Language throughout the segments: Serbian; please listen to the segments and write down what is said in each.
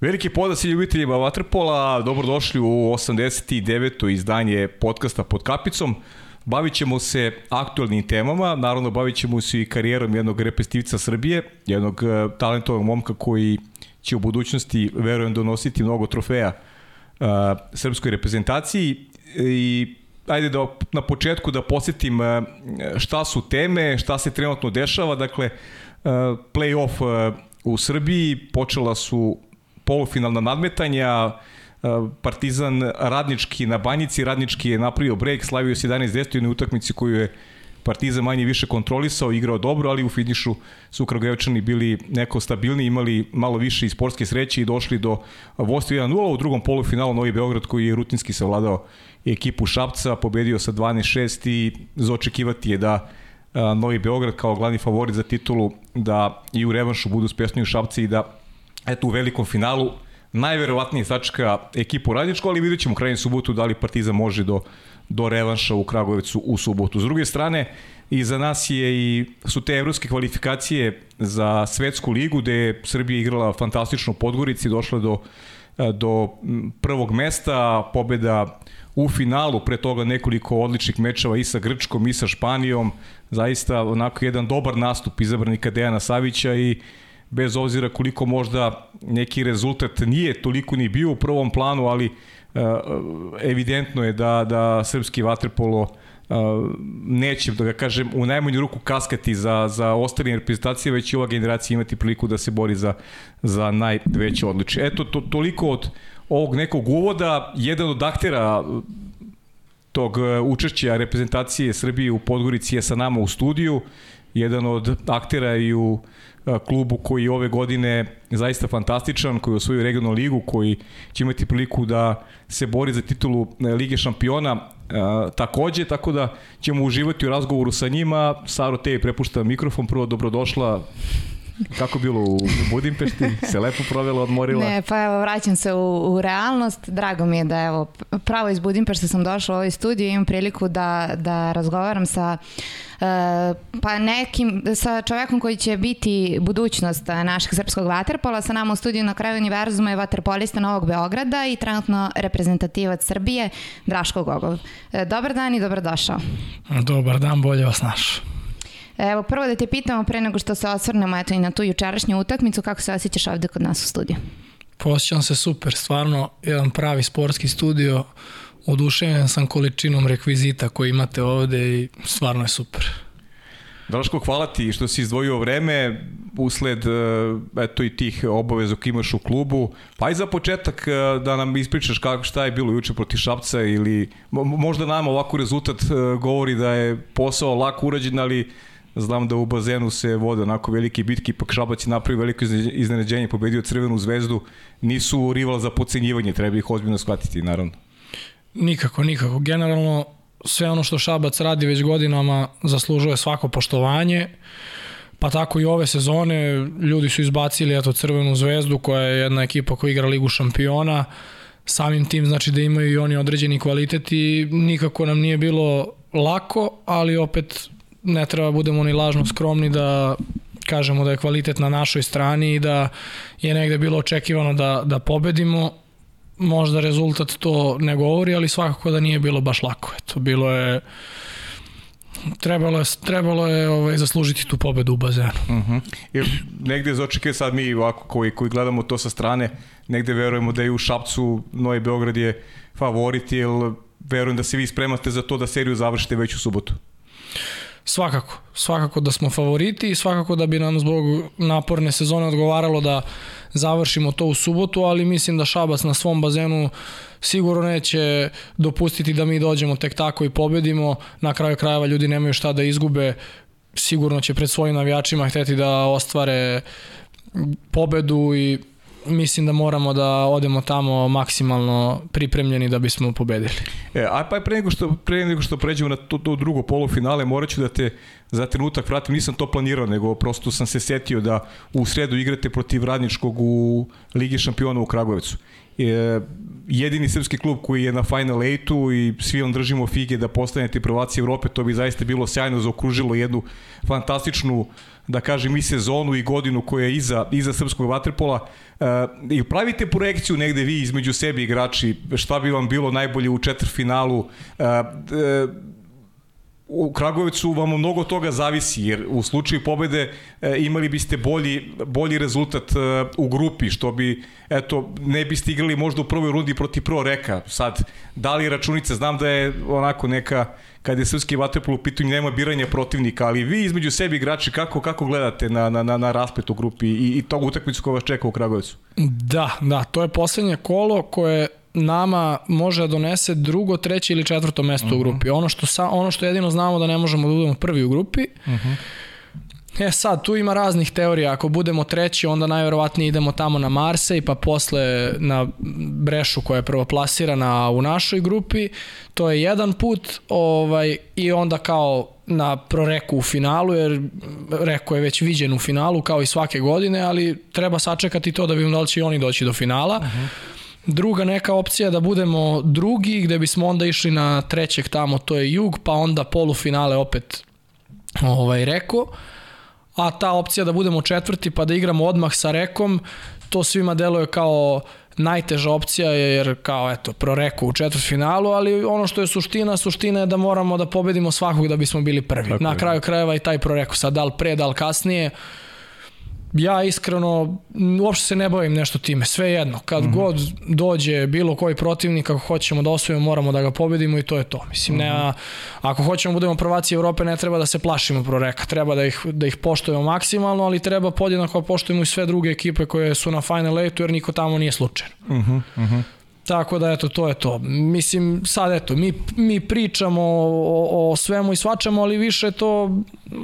Veliki poda se ljubiteljima Vatrpola, dobrodošli u 89. izdanje podcasta pod kapicom. Bavit ćemo se aktualnim temama, naravno bavit ćemo se i karijerom jednog repestivca Srbije, jednog e, talentovog momka koji će u budućnosti, verujem, donositi mnogo trofeja uh, srpskoj reprezentaciji i ajde da na početku da posjetim uh, šta su teme, šta se trenutno dešava, dakle play-off u Srbiji počela su polufinalna nadmetanja, Partizan radnički na Banjici, radnički je napravio break, slavio se 11-10 u utakmici koju je Partizan manje više kontrolisao, igrao dobro, ali u finišu su Kragujevčani bili neko stabilni, imali malo više i sportske sreće i došli do vostva 1-0 u drugom polufinalu Novi Beograd koji je rutinski savladao ekipu Šapca, pobedio sa 12-6 i za očekivati je da Novi Beograd kao glavni favorit za titulu da i u revanšu budu uspešni u Šapci i da eto u velikom finalu najverovatnije sačka ekipu Radničko, ali vidjet ćemo krajnju subotu da li Partizan može do, do revanša u Kragujevcu u subotu. S druge strane, i za nas je i su te evropske kvalifikacije za svetsku ligu gde je Srbija igrala fantastično u Podgorici, došla do, do prvog mesta, pobeda u finalu, pre toga nekoliko odličnih mečeva i sa Grčkom i sa Španijom, zaista onako jedan dobar nastup izabranika Dejana Savića i bez obzira koliko možda neki rezultat nije toliko ni bio u prvom planu, ali uh, evidentno je da, da srpski vaterpolo uh, neće, da ga kažem, u najmanju ruku kaskati za, za ostalim reprezentacije, već i ova generacija imati priliku da se bori za, za najveće odličje. Eto, to, toliko od ovog nekog uvoda, jedan od aktera tog učešća reprezentacije Srbije u Podgorici je sa nama u studiju, jedan od aktera i u uh, klubu koji ove godine zaista fantastičan, koji osvojio regionalnu ligu, koji će imati priliku da se bori za titulu Lige šampiona takođe, tako da ćemo uživati u razgovoru sa njima. Saro, tebi prepuštam mikrofon, prvo dobrodošla Kako bilo u Budimpešti? Se lepo provela, odmorila? Ne, pa evo, vraćam se u, u realnost. Drago mi je da evo, pravo iz Budimpešte sam došla u ovaj studiju i imam priliku da, da razgovaram sa uh, pa nekim, sa čovekom koji će biti budućnost našeg srpskog vaterpola. Sa nama u studiju na kraju univerzuma je vaterpolista Novog Beograda i trenutno reprezentativac Srbije Draško Gogov. E, dobar dan i dobrodošao. Dobar dan, bolje vas našao. Evo, prvo da te pitamo pre nego što se osvrnemo eto, i na tu jučerašnju utakmicu, kako se osjećaš ovde kod nas u studiju? Posjećam se super, stvarno jedan pravi sportski studio, oduševljen sam količinom rekvizita koji imate ovde i stvarno je super. Draško, hvala ti što si izdvojio vreme usled e, eto i tih obaveza koje imaš u klubu. Pa i za početak e, da nam ispričaš kako šta je bilo juče proti Šapca ili možda nam ovako rezultat e, govori da je posao lako urađen, ali Znam da u bazenu se vode onako velike bitke, ipak Šabac je napravio veliko iznenađenje, pobedio Crvenu zvezdu, nisu rival za pocenjivanje, treba ih ozbiljno shvatiti, naravno. Nikako, nikako. Generalno, sve ono što Šabac radi već godinama zaslužuje svako poštovanje, pa tako i ove sezone ljudi su izbacili eto Crvenu zvezdu koja je jedna ekipa koja igra Ligu šampiona, samim tim znači da imaju i oni određeni kvalitet i nikako nam nije bilo lako, ali opet ne treba budemo ni lažno skromni da kažemo da je kvalitet na našoj strani i da je negde bilo očekivano da, da pobedimo. Možda rezultat to ne govori, ali svakako da nije bilo baš lako. Eto, bilo je trebalo je, trebalo je ovaj, zaslužiti tu pobedu u bazenu. Uh mhm. -huh. Jer negde za očekaj sad mi ovako koji, koji gledamo to sa strane, negde verujemo da je u Šapcu Novi Beograd je favorit, jer verujem da se vi spremate za to da seriju završite već u subotu. Svakako, svakako da smo favoriti i svakako da bi nam zbog naporne sezone odgovaralo da završimo to u subotu, ali mislim da Šabac na svom bazenu sigurno neće dopustiti da mi dođemo tek tako i pobedimo. Na kraju krajeva ljudi nemaju šta da izgube, sigurno će pred svojim navijačima hteti da ostvare pobedu i mislim da moramo da odemo tamo maksimalno pripremljeni da bismo pobedili. E, a pa pre nego što, pre nego što pređemo na to, to drugo polufinale, morat ću da te za trenutak vratim, nisam to planirao, nego prosto sam se setio da u sredu igrate protiv Radničkog u Ligi šampiona u Kragujevcu. je jedini srpski klub koji je na Final 8-u i svi vam držimo fige da postanete prvaci Evrope, to bi zaista bilo sjajno zaokružilo jednu fantastičnu da kažem i sezonu i godinu koja je iza, iza srpskog vaterpola. E, I pravite projekciju negde vi između sebi igrači, šta bi vam bilo najbolje u četvrfinalu, e, u Kragujevcu vam mnogo toga zavisi, jer u slučaju pobede e, imali biste bolji, bolji rezultat e, u grupi, što bi, eto, ne biste igrali možda u prvoj rundi protiv Pro Reka. Sad, da li računica, znam da je onako neka, kad je srpski vaterpol u pitanju, nema biranja protivnika, ali vi između sebi igrači, kako, kako gledate na, na, na, na rasplet u grupi i, i tog utakmicu koja vas čeka u Kragujevcu? Da, da, to je poslednje kolo koje nama može da donese drugo, treće ili četvrto mesto uh -huh. u mhm. grupi. Ono što, sa, ono što jedino znamo da ne možemo da budemo prvi u grupi. Uh mhm. -huh. E sad, tu ima raznih teorija. Ako budemo treći, onda najverovatnije idemo tamo na Marsej, pa posle na Brešu koja je prvo plasirana u našoj grupi. To je jedan put ovaj, i onda kao na proreku u finalu, jer Reko je već viđen u finalu kao i svake godine, ali treba sačekati to da vidimo da li će oni doći do finala. Uh -huh. Druga neka opcija da budemo drugi, gde bismo onda išli na trećeg tamo, to je jug, pa onda polufinale opet ovaj, Reko. A ta opcija da budemo četvrti pa da igramo odmah sa Rekom, to svima deluje kao najteža opcija jer kao eto proreku u četvrtfinalu, ali ono što je suština, suština je da moramo da pobedimo svakog da bismo bili prvi. Tako Na kraju krajeva i taj proreku, sad da li pre, da li kasnije, ja iskreno uopšte se ne bavim nešto time, sve jedno. Kad mm -hmm. god dođe bilo koji protivnik, ako hoćemo da osvojimo, moramo da ga pobedimo i to je to. Mislim, mm -hmm. ne, ako hoćemo da budemo prvaci Evrope, ne treba da se plašimo proreka. Treba da ih, da ih poštujemo maksimalno, ali treba podjednako da poštujemo i sve druge ekipe koje su na Final 8 jer niko tamo nije slučajan. Mm -hmm. Mm -hmm. Tako da, eto, to je to. Mislim, sad, eto, mi, mi pričamo o, o svemu i svačemu, ali više to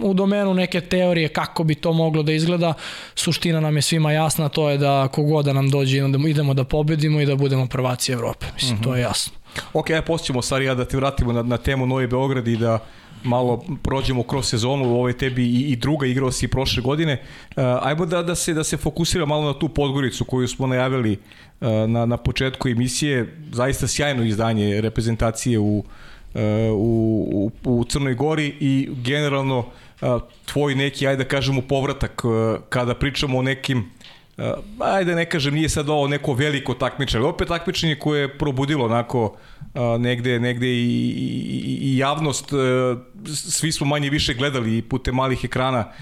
u domenu neke teorije kako bi to moglo da izgleda. Suština nam je svima jasna, to je da kogoda nam dođe idemo da pobedimo i da budemo prvaci Evrope. Mislim, mm -hmm. to je jasno. Ok, aj postićemo, Sarija, da ti vratimo na, na temu Novi Beograd i da malo prođemo kroz sezonu, ovo je tebi i, i druga igrao si prošle godine. Uh, ajmo da, da, se, da se fokusira malo na tu Podgoricu koju smo najavili uh, na, na početku emisije. Zaista sjajno izdanje reprezentacije u, uh, u, u, u Crnoj Gori i generalno uh, tvoj neki, ajde da kažemo, povratak uh, kada pričamo o nekim ajde ne kažem, nije sad ovo neko veliko takmičenje, ali opet takmičenje koje je probudilo onako uh, negde, negde i, i, i javnost, uh, svi smo manje više gledali putem malih ekrana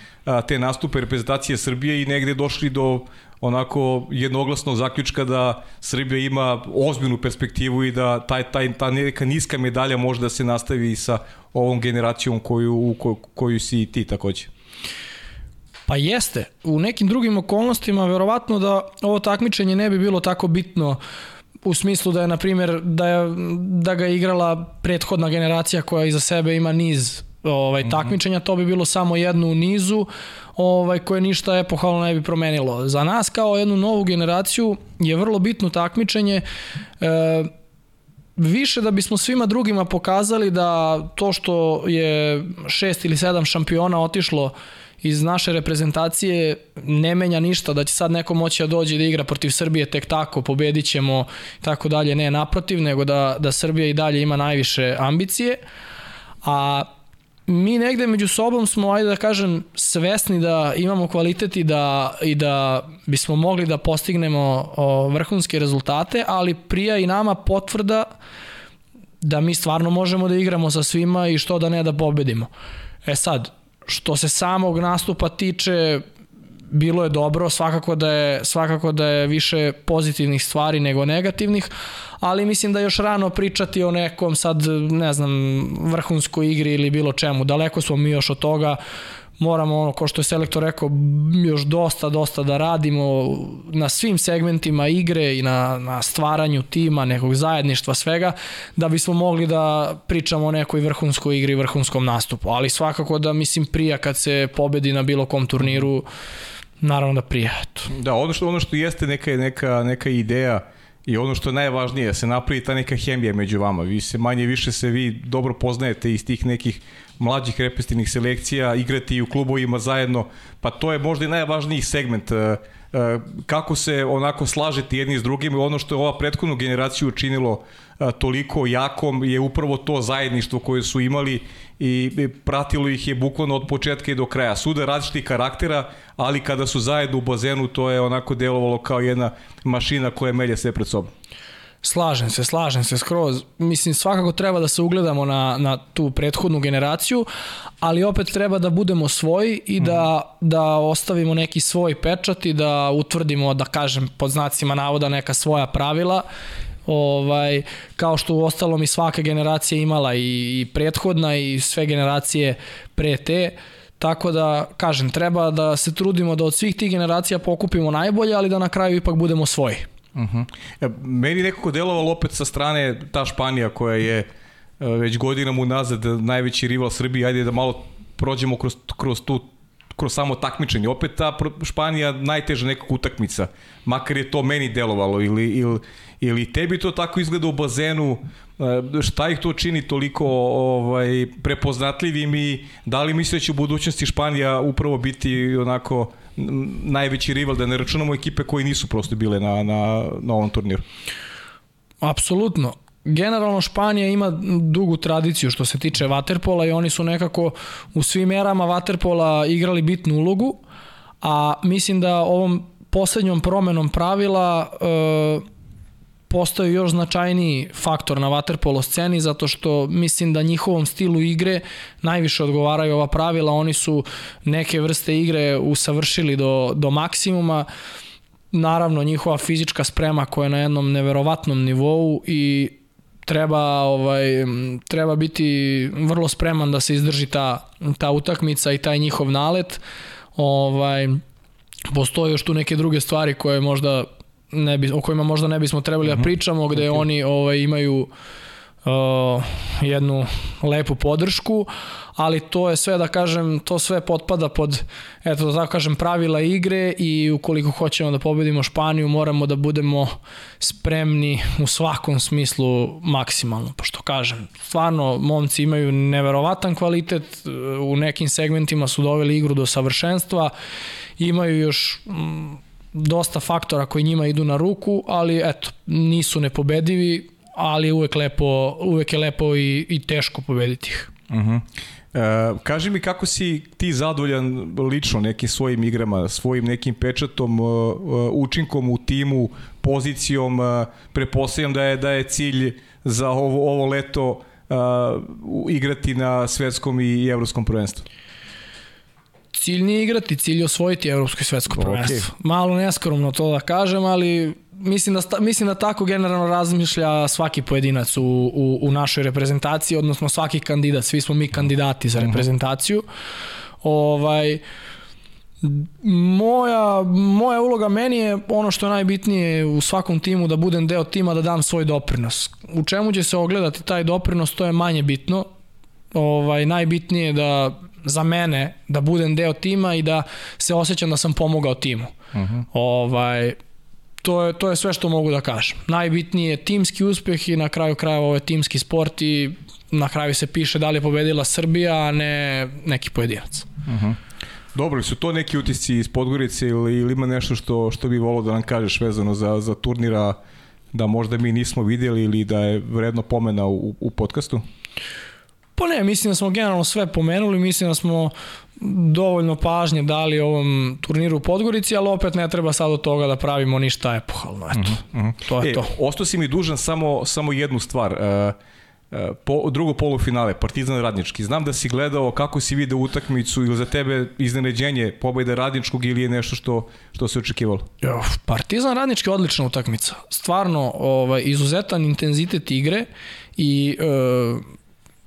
te nastupe reprezentacije Srbije i negde došli do onako jednoglasnog zaključka da Srbija ima ozbiljnu perspektivu i da taj, taj, ta neka niska medalja može da se nastavi sa ovom generacijom koju, koju, koju si ti takođe. Pa jeste. U nekim drugim okolnostima verovatno da ovo takmičenje ne bi bilo tako bitno u smislu da je, na primjer, da, je, da ga je igrala prethodna generacija koja iza sebe ima niz ovaj, -hmm. takmičenja, to bi bilo samo jednu u nizu ovaj, koje ništa epohalno ne bi promenilo. Za nas kao jednu novu generaciju je vrlo bitno takmičenje e, više da bismo svima drugima pokazali da to što je šest ili sedam šampiona otišlo iz naše reprezentacije ne menja ništa, da će sad neko moći da dođe da igra protiv Srbije tek tako, pobedit ćemo i tako dalje, ne naprotiv, nego da, da Srbija i dalje ima najviše ambicije, a mi negde među sobom smo, ajde da kažem, svesni da imamo kvalitet i da, i da bismo mogli da postignemo o, vrhunske rezultate, ali prija i nama potvrda da mi stvarno možemo da igramo sa svima i što da ne da pobedimo. E sad, Što se samog nastupa tiče, bilo je dobro, svakako da je, svakako da je više pozitivnih stvari nego negativnih, ali mislim da još rano pričati o nekom sad, ne znam, vrhunskoj igri ili bilo čemu. Daleko smo mi još od toga moramo, ono, ko što je selektor rekao, još dosta, dosta da radimo na svim segmentima igre i na, na stvaranju tima, nekog zajedništva, svega, da bismo mogli da pričamo o nekoj vrhunskoj igri, vrhunskom nastupu. Ali svakako da, mislim, prija kad se pobedi na bilo kom turniru, naravno da prija. Da, ono što, ono što jeste neka, neka, neka ideja I ono što je najvažnije, da se napravi ta neka hemija među vama. Vi se manje više se vi dobro poznajete iz tih nekih mlađih repestivnih selekcija, igrati u klubovima zajedno, pa to je možda i najvažniji segment uh, kako se onako slažete jedni s drugim ono što je ova prethodnu generaciju učinilo toliko jakom je upravo to zajedništvo koje su imali i pratilo ih je bukvalno od početka i do kraja. Suda različitih karaktera, ali kada su zajedno u bazenu to je onako delovalo kao jedna mašina koja melje sve pred sobom. Slažem se, slažem se skroz. Mislim, svakako treba da se ugledamo na, na tu prethodnu generaciju, ali opet treba da budemo svoji i da, mm. da ostavimo neki svoj pečat i da utvrdimo, da kažem, pod znacima navoda neka svoja pravila ovaj, kao što u ostalom i svaka generacija imala i, i prethodna i sve generacije pre te, tako da, kažem, treba da se trudimo da od svih tih generacija pokupimo najbolje, ali da na kraju ipak budemo svoji. Uh -huh. ja, meni nekako delovalo opet sa strane ta Španija koja je e, već godinama unazad najveći rival Srbije, ajde da malo prođemo kroz, kroz tu kroz samo takmičenje. Opet ta Španija najteža nekog utakmica, makar je to meni delovalo ili, ili, ili tebi to tako izgleda u bazenu, e, šta ih to čini toliko ovaj, prepoznatljivim i da li misle da će u budućnosti Španija upravo biti onako najveći rival, da ne računamo ekipe koji nisu prosto bile na, na, na ovom turniru? Apsolutno. Generalno Španija ima dugu tradiciju što se tiče vaterpola i oni su nekako u svim erama vaterpola igrali bitnu ulogu, a mislim da ovom poslednjom promenom pravila e, postaju još značajniji faktor na vaterpolo sceni zato što mislim da njihovom stilu igre najviše odgovaraju ova pravila, oni su neke vrste igre usavršili do, do maksimuma, naravno njihova fizička sprema koja je na jednom neverovatnom nivou i treba ovaj treba biti vrlo spreman da se izdrži ta ta utakmica i taj njihov nalet. Ovaj postoje još tu neke druge stvari koje možda ne bi, o kojima možda ne bismo trebali da mhm. pričamo, gde okay. oni ovaj, imaju uh, jednu lepu podršku, ali to je sve da kažem, to sve potpada pod eto da kažem pravila igre i ukoliko hoćemo da pobedimo Španiju, moramo da budemo spremni u svakom smislu maksimalno, pošto kažem, stvarno momci imaju neverovatan kvalitet, u nekim segmentima su doveli igru do savršenstva, imaju još mm, dosta faktora koji njima idu na ruku, ali eto, nisu nepobedivi, ali uvek lepo, uvek je lepo i, i teško pobediti ih. Uh -huh. E, kaži mi kako si ti zadovoljan lično nekim svojim igrama, svojim nekim pečatom, uh, učinkom u timu, pozicijom, uh, prepostavljam da je da je cilj za ovo ovo leto uh, igrati na svetskom i evropskom prvenstvu cilj nije igrati, cilj je osvojiti evropsko i svetsko prvenstvo. Okay. Malo neskromno to da kažem, ali mislim da, mislim da tako generalno razmišlja svaki pojedinac u, u, u našoj reprezentaciji, odnosno svaki kandidat, svi smo mi kandidati za mhm. reprezentaciju. Ovaj, moja, moja uloga meni je ono što je najbitnije u svakom timu da budem deo tima, da dam svoj doprinos. U čemu će se ogledati taj doprinos, to je manje bitno. Ovaj, najbitnije je da za mene da budem deo tima i da se osjećam da sam pomogao timu. Uh mhm. -huh. ovaj, to je, to je sve što mogu da kažem. Najbitniji je timski uspeh i na kraju krajeva ovo je timski sport i na kraju se piše da li je pobedila Srbija, a ne neki pojedinac. Uh mhm. -huh. Dobro, su to neki utisci iz Podgorice ili, ili ima nešto što, što bi volao da nam kažeš vezano za, za turnira da možda mi nismo vidjeli ili da je vredno pomena u, u podcastu? Pa ne, mislim da smo generalno sve pomenuli, mislim da smo dovoljno pažnje dali ovom turniru u Podgorici, ali opet ne treba sad od toga da pravimo ništa epohalno, eto. Uh -huh. To je e, to. Ostao si mi dužan samo, samo jednu stvar. Uh, po, drugo polufinale, Partizan Radnički. Znam da si gledao kako si video utakmicu ili za tebe iznenađenje pobjede Radničkog ili je nešto što, što se očekivalo? Partizan Radnički je odlična utakmica. Stvarno, ovaj, izuzetan intenzitet igre i uh,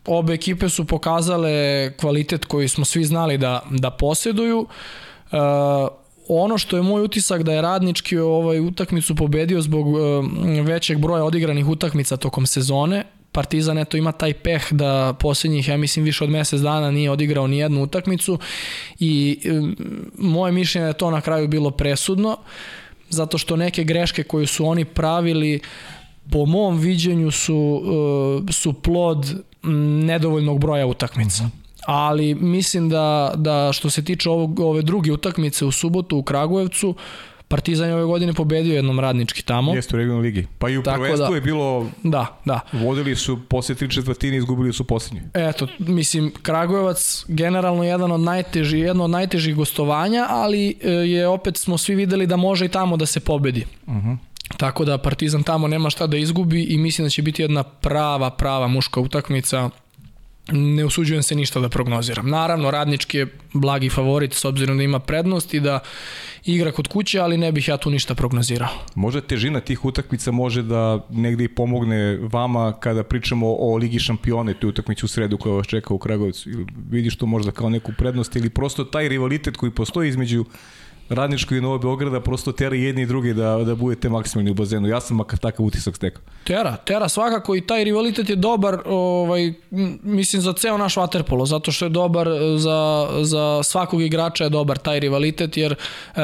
obe ekipe su pokazale kvalitet koji smo svi znali da, da posjeduju. Uh, ono što je moj utisak da je Radnički ovaj utakmicu pobedio zbog uh, većeg broja odigranih utakmica tokom sezone. Partizan eto ima taj peh da posljednjih, ja mislim, više od mesec dana nije odigrao ni jednu utakmicu i um, moje mišljenje je da to na kraju bilo presudno zato što neke greške koje su oni pravili po mom viđenju su, uh, su plod nedovoljnog broja utakmica. Mhm. Ali mislim da, da što se tiče ovog, ove druge utakmice u subotu u Kragujevcu, Partizan je ove godine pobedio jednom radnički tamo. Jeste u regionalnoj ligi. Pa i u Tako prvenstvu da- je bilo, Da, da. vodili su posle tri četvrtine, izgubili su posljednju. Eto, mislim, Kragujevac generalno jedan od najtežih, jedno od najtežih gostovanja, ali e, je opet smo svi videli da može i tamo da se pobedi. Uh -huh. Tako da Partizan tamo nema šta da izgubi i mislim da će biti jedna prava, prava muška utakmica. Ne usuđujem se ništa da prognoziram. Naravno, radnički je blagi favorit s obzirom da ima prednost i da igra kod kuće, ali ne bih ja tu ništa prognozirao. Možda težina tih utakmica može da negde i pomogne vama kada pričamo o Ligi šampione, tu utakmicu u sredu koja vas čeka u Kragovicu. Vidiš to možda kao neku prednost ili prosto taj rivalitet koji postoji između Radničkog i Novog Beograda prosto tera jedni i drugi da, da budete maksimalni u bazenu. Ja sam makar takav utisak stekao. Tera, Tera svakako i taj rivalitet je dobar, ovaj, mislim za ceo naš vaterpolo, zato što je dobar e, za, za svakog igrača je dobar taj rivalitet, jer e,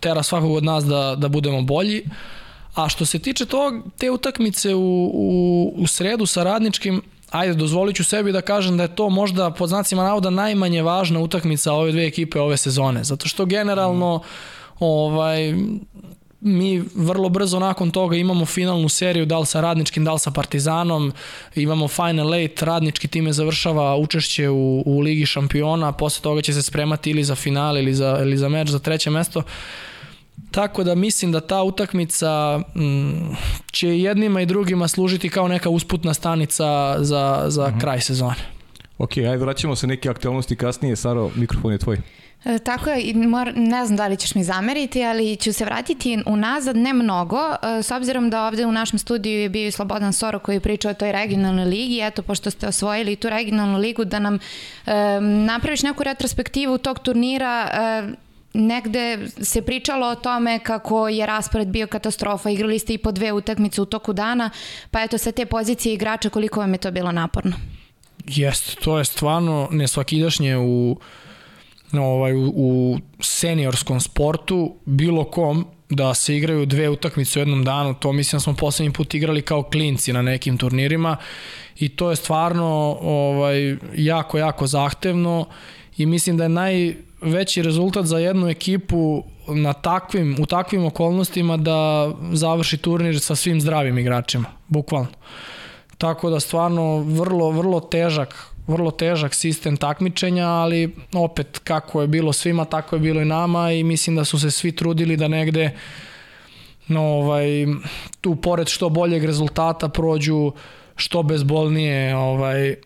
Tera svakog od nas da, da budemo bolji. A što se tiče tog, te utakmice u, u, u sredu sa radničkim, ajde, dozvolit ću sebi da kažem da je to možda pod znacima navoda najmanje važna utakmica ove dve ekipe ove sezone, zato što generalno ovaj, mi vrlo brzo nakon toga imamo finalnu seriju, da li sa radničkim, da li sa partizanom, imamo final eight, radnički time završava učešće u, u Ligi šampiona, posle toga će se spremati ili za finale ili za, ili za meč za treće mesto. Tako da mislim da ta utakmica m, će jednima i drugima služiti kao neka usputna stanica za, za uh -huh. kraj sezone. Ok, ajde vraćamo se neke aktualnosti kasnije. Saro, mikrofon je tvoj. E, Tako je, i mor, ne znam da li ćeš mi zameriti, ali ću se vratiti unazad ne mnogo, e, s obzirom da ovde u našem studiju je bio i Slobodan Soro koji je pričao o toj regionalnoj ligi, eto, pošto ste osvojili tu regionalnu ligu, da nam e, napraviš neku retrospektivu tog turnira, e, negde se pričalo o tome kako je raspored bio katastrofa, igrali ste i po dve utakmice u toku dana, pa eto sa te pozicije igrača koliko vam je to bilo naporno? Jeste, to je stvarno nesvakidašnje u, ovaj, u, u seniorskom sportu, bilo kom, da se igraju dve utakmice u jednom danu, to mislim da smo poslednji put igrali kao klinci na nekim turnirima i to je stvarno ovaj, jako, jako zahtevno i mislim da je najveći rezultat za jednu ekipu na takvim, u takvim okolnostima da završi turnir sa svim zdravim igračima, bukvalno. Tako da stvarno vrlo, vrlo težak vrlo težak sistem takmičenja, ali opet kako je bilo svima, tako je bilo i nama i mislim da su se svi trudili da negde no, ovaj, tu pored što boljeg rezultata prođu što bezbolnije ovaj,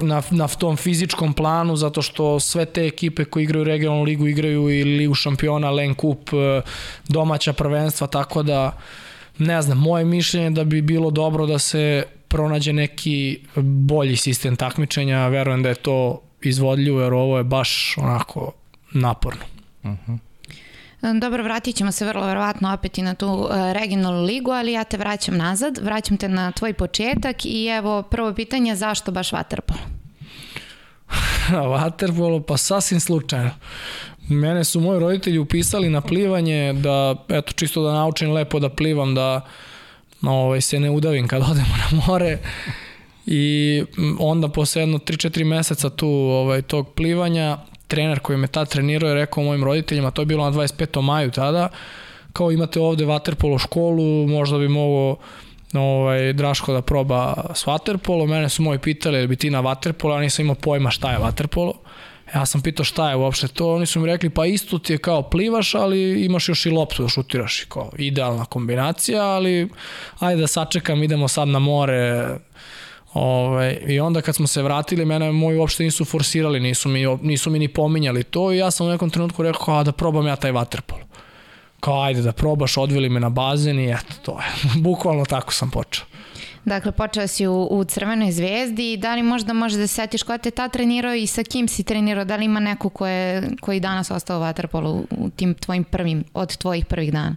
na, na tom fizičkom planu, zato što sve te ekipe koji igraju regionalnu ligu igraju i ligu šampiona, Len Kup, domaća prvenstva, tako da ne znam, moje mišljenje je da bi bilo dobro da se pronađe neki bolji sistem takmičenja, verujem da je to izvodljivo jer ovo je baš onako naporno. Uh -huh. Dobro, vratit ćemo se vrlo verovatno opet i na tu uh, regionalnu ligu, ali ja te vraćam nazad, vraćam te na tvoj početak i evo prvo pitanje, zašto baš Waterpolo? Waterpolo, pa sasvim slučajno. Mene su moji roditelji upisali na plivanje da, eto, čisto da naučim lepo da plivam, da ovaj, se ne udavim kad odemo na more i onda posle jedno 3-4 meseca tu ovaj, tog plivanja trener koji me tad trenirao je rekao mojim roditeljima, to je bilo na 25. maju tada, kao imate ovde vaterpolo školu, možda bi mogo ovaj, Draško da proba s vaterpolo, mene su moji pitali bi ti na vaterpolo, ja nisam imao pojma šta je vaterpolo, ja sam pitao šta je uopšte to, oni su mi rekli pa isto ti je kao plivaš, ali imaš još i loptu da šutiraš. Kao idealna kombinacija, ali ajde da sačekam, idemo sad na more, Ove, I onda kad smo se vratili, mene moji uopšte nisu forsirali, nisu mi, nisu mi ni pominjali to i ja sam u nekom trenutku rekao a da probam ja taj vaterpolo. Kao ajde da probaš, odveli me na bazen i eto to je. Bukvalno tako sam počeo. Dakle, počeo si u, u Crvenoj zvezdi i da li možda može da se setiš ko te ta trenirao i sa kim si trenirao? Da li ima neko ko je, koji danas ostao u Waterpolu u tim tvojim prvim, od tvojih prvih dana?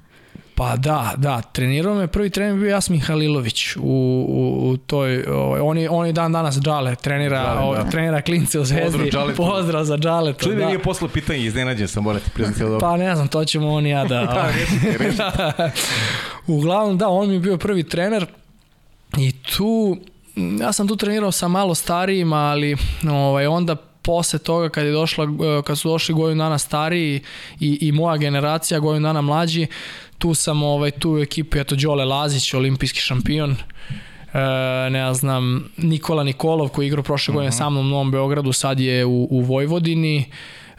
Pa da, da, trenirao me prvi trener bio Jasmin Halilović u, u, u toj, ovaj, on, je, on je dan danas Džale, trenira, Džale, ovaj, da. trenira klince u Zvezdi. Pozdrav, Pozdrav za Džale. Čuli da. nije posle pitanje, iznenađen sam, morate priznati. Pa ne znam, to ćemo on i ja da... da, rešite, rešite. Uglavnom, da, on mi je bio prvi trener i tu ja sam tu trenirao sa malo starijima, ali ovaj, onda posle toga kad, je došla, kad su došli godinu dana stariji i, i moja generacija, godinu dana mlađi, tu sam ovaj, tu u ekipi, eto, Đole Lazić, olimpijski šampion, e, ne znam, Nikola Nikolov koji je igrao prošle godine uh mhm. -huh. sa mnom u Novom Beogradu, sad je u, u Vojvodini,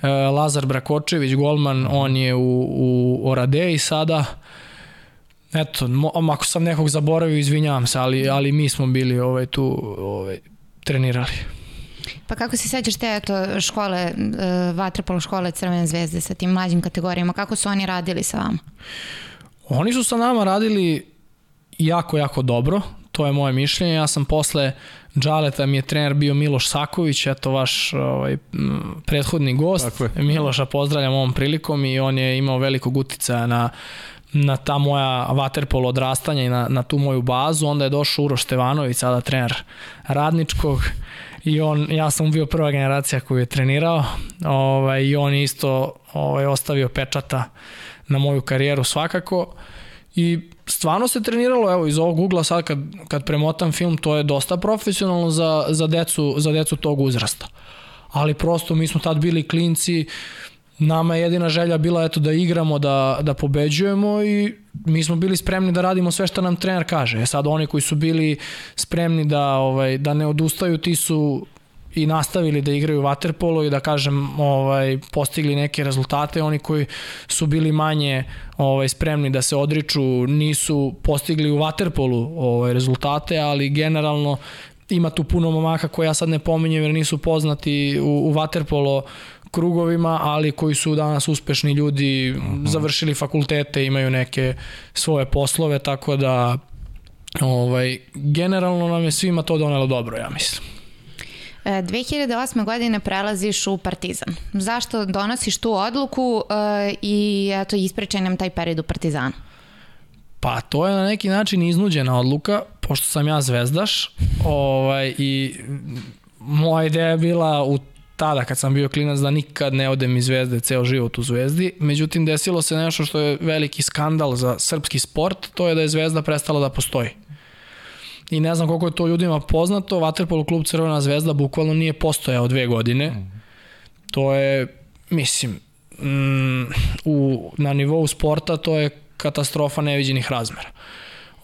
e, Lazar Brakočević, golman, uh mhm. -huh. on je u, u Oradeji sada, Eto, ako sam nekog zaboravio, izvinjavam se, ali, ali mi smo bili ovaj, tu ovaj, trenirali. Pa kako se sećaš te eto, škole, uh, vaterpolo škole Crvene zvezde sa tim mlađim kategorijama, kako su oni radili sa vama? Oni su sa nama radili jako, jako dobro, to je moje mišljenje. Ja sam posle Džaleta mi je trener bio Miloš Saković, eto vaš ovaj, prethodni gost. Miloša pozdravljam ovom prilikom i on je imao velikog uticaja na na ta moja vaterpolo odrastanja i na, na tu moju bazu, onda je došao Uroš Stevanović, sada trener radničkog i on, ja sam bio prva generacija koju je trenirao ovaj, i on isto ovaj, ostavio pečata na moju karijeru svakako i stvarno se treniralo, evo iz ovog ugla sad kad, kad premotam film, to je dosta profesionalno za, za, decu, za decu tog uzrasta. Ali prosto mi smo tad bili klinci, nama je jedina želja bila eto da igramo, da, da pobeđujemo i mi smo bili spremni da radimo sve što nam trener kaže. E sad oni koji su bili spremni da ovaj da ne odustaju, ti su i nastavili da igraju waterpolo i da kažem ovaj postigli neke rezultate oni koji su bili manje ovaj spremni da se odriču nisu postigli u waterpolu ovaj rezultate ali generalno ima tu puno momaka koje ja sad ne pominjem jer nisu poznati u, u waterpolo krugovima, ali koji su danas uspešni ljudi, uh mhm. -huh. završili fakultete, imaju neke svoje poslove, tako da ovaj, generalno nam je svima to donelo dobro, ja mislim. 2008. E, godine prelaziš u Partizan. Zašto donosiš tu odluku e, i eto, ispričaj nam taj period u Partizanu? Pa to je na neki način iznuđena odluka, pošto sam ja zvezdaš ovaj, i moja ideja je bila u tada kad sam bio klinac da nikad ne odem iz Zvezde ceo život u Zvezdi. Međutim, desilo se nešto što je veliki skandal za srpski sport, to je da je Zvezda prestala da postoji. I ne znam koliko je to ljudima poznato, Vaterpolo klub Crvena zvezda bukvalno nije postojao dve godine. To je, mislim, mm, u, na nivou sporta to je katastrofa neviđenih razmera.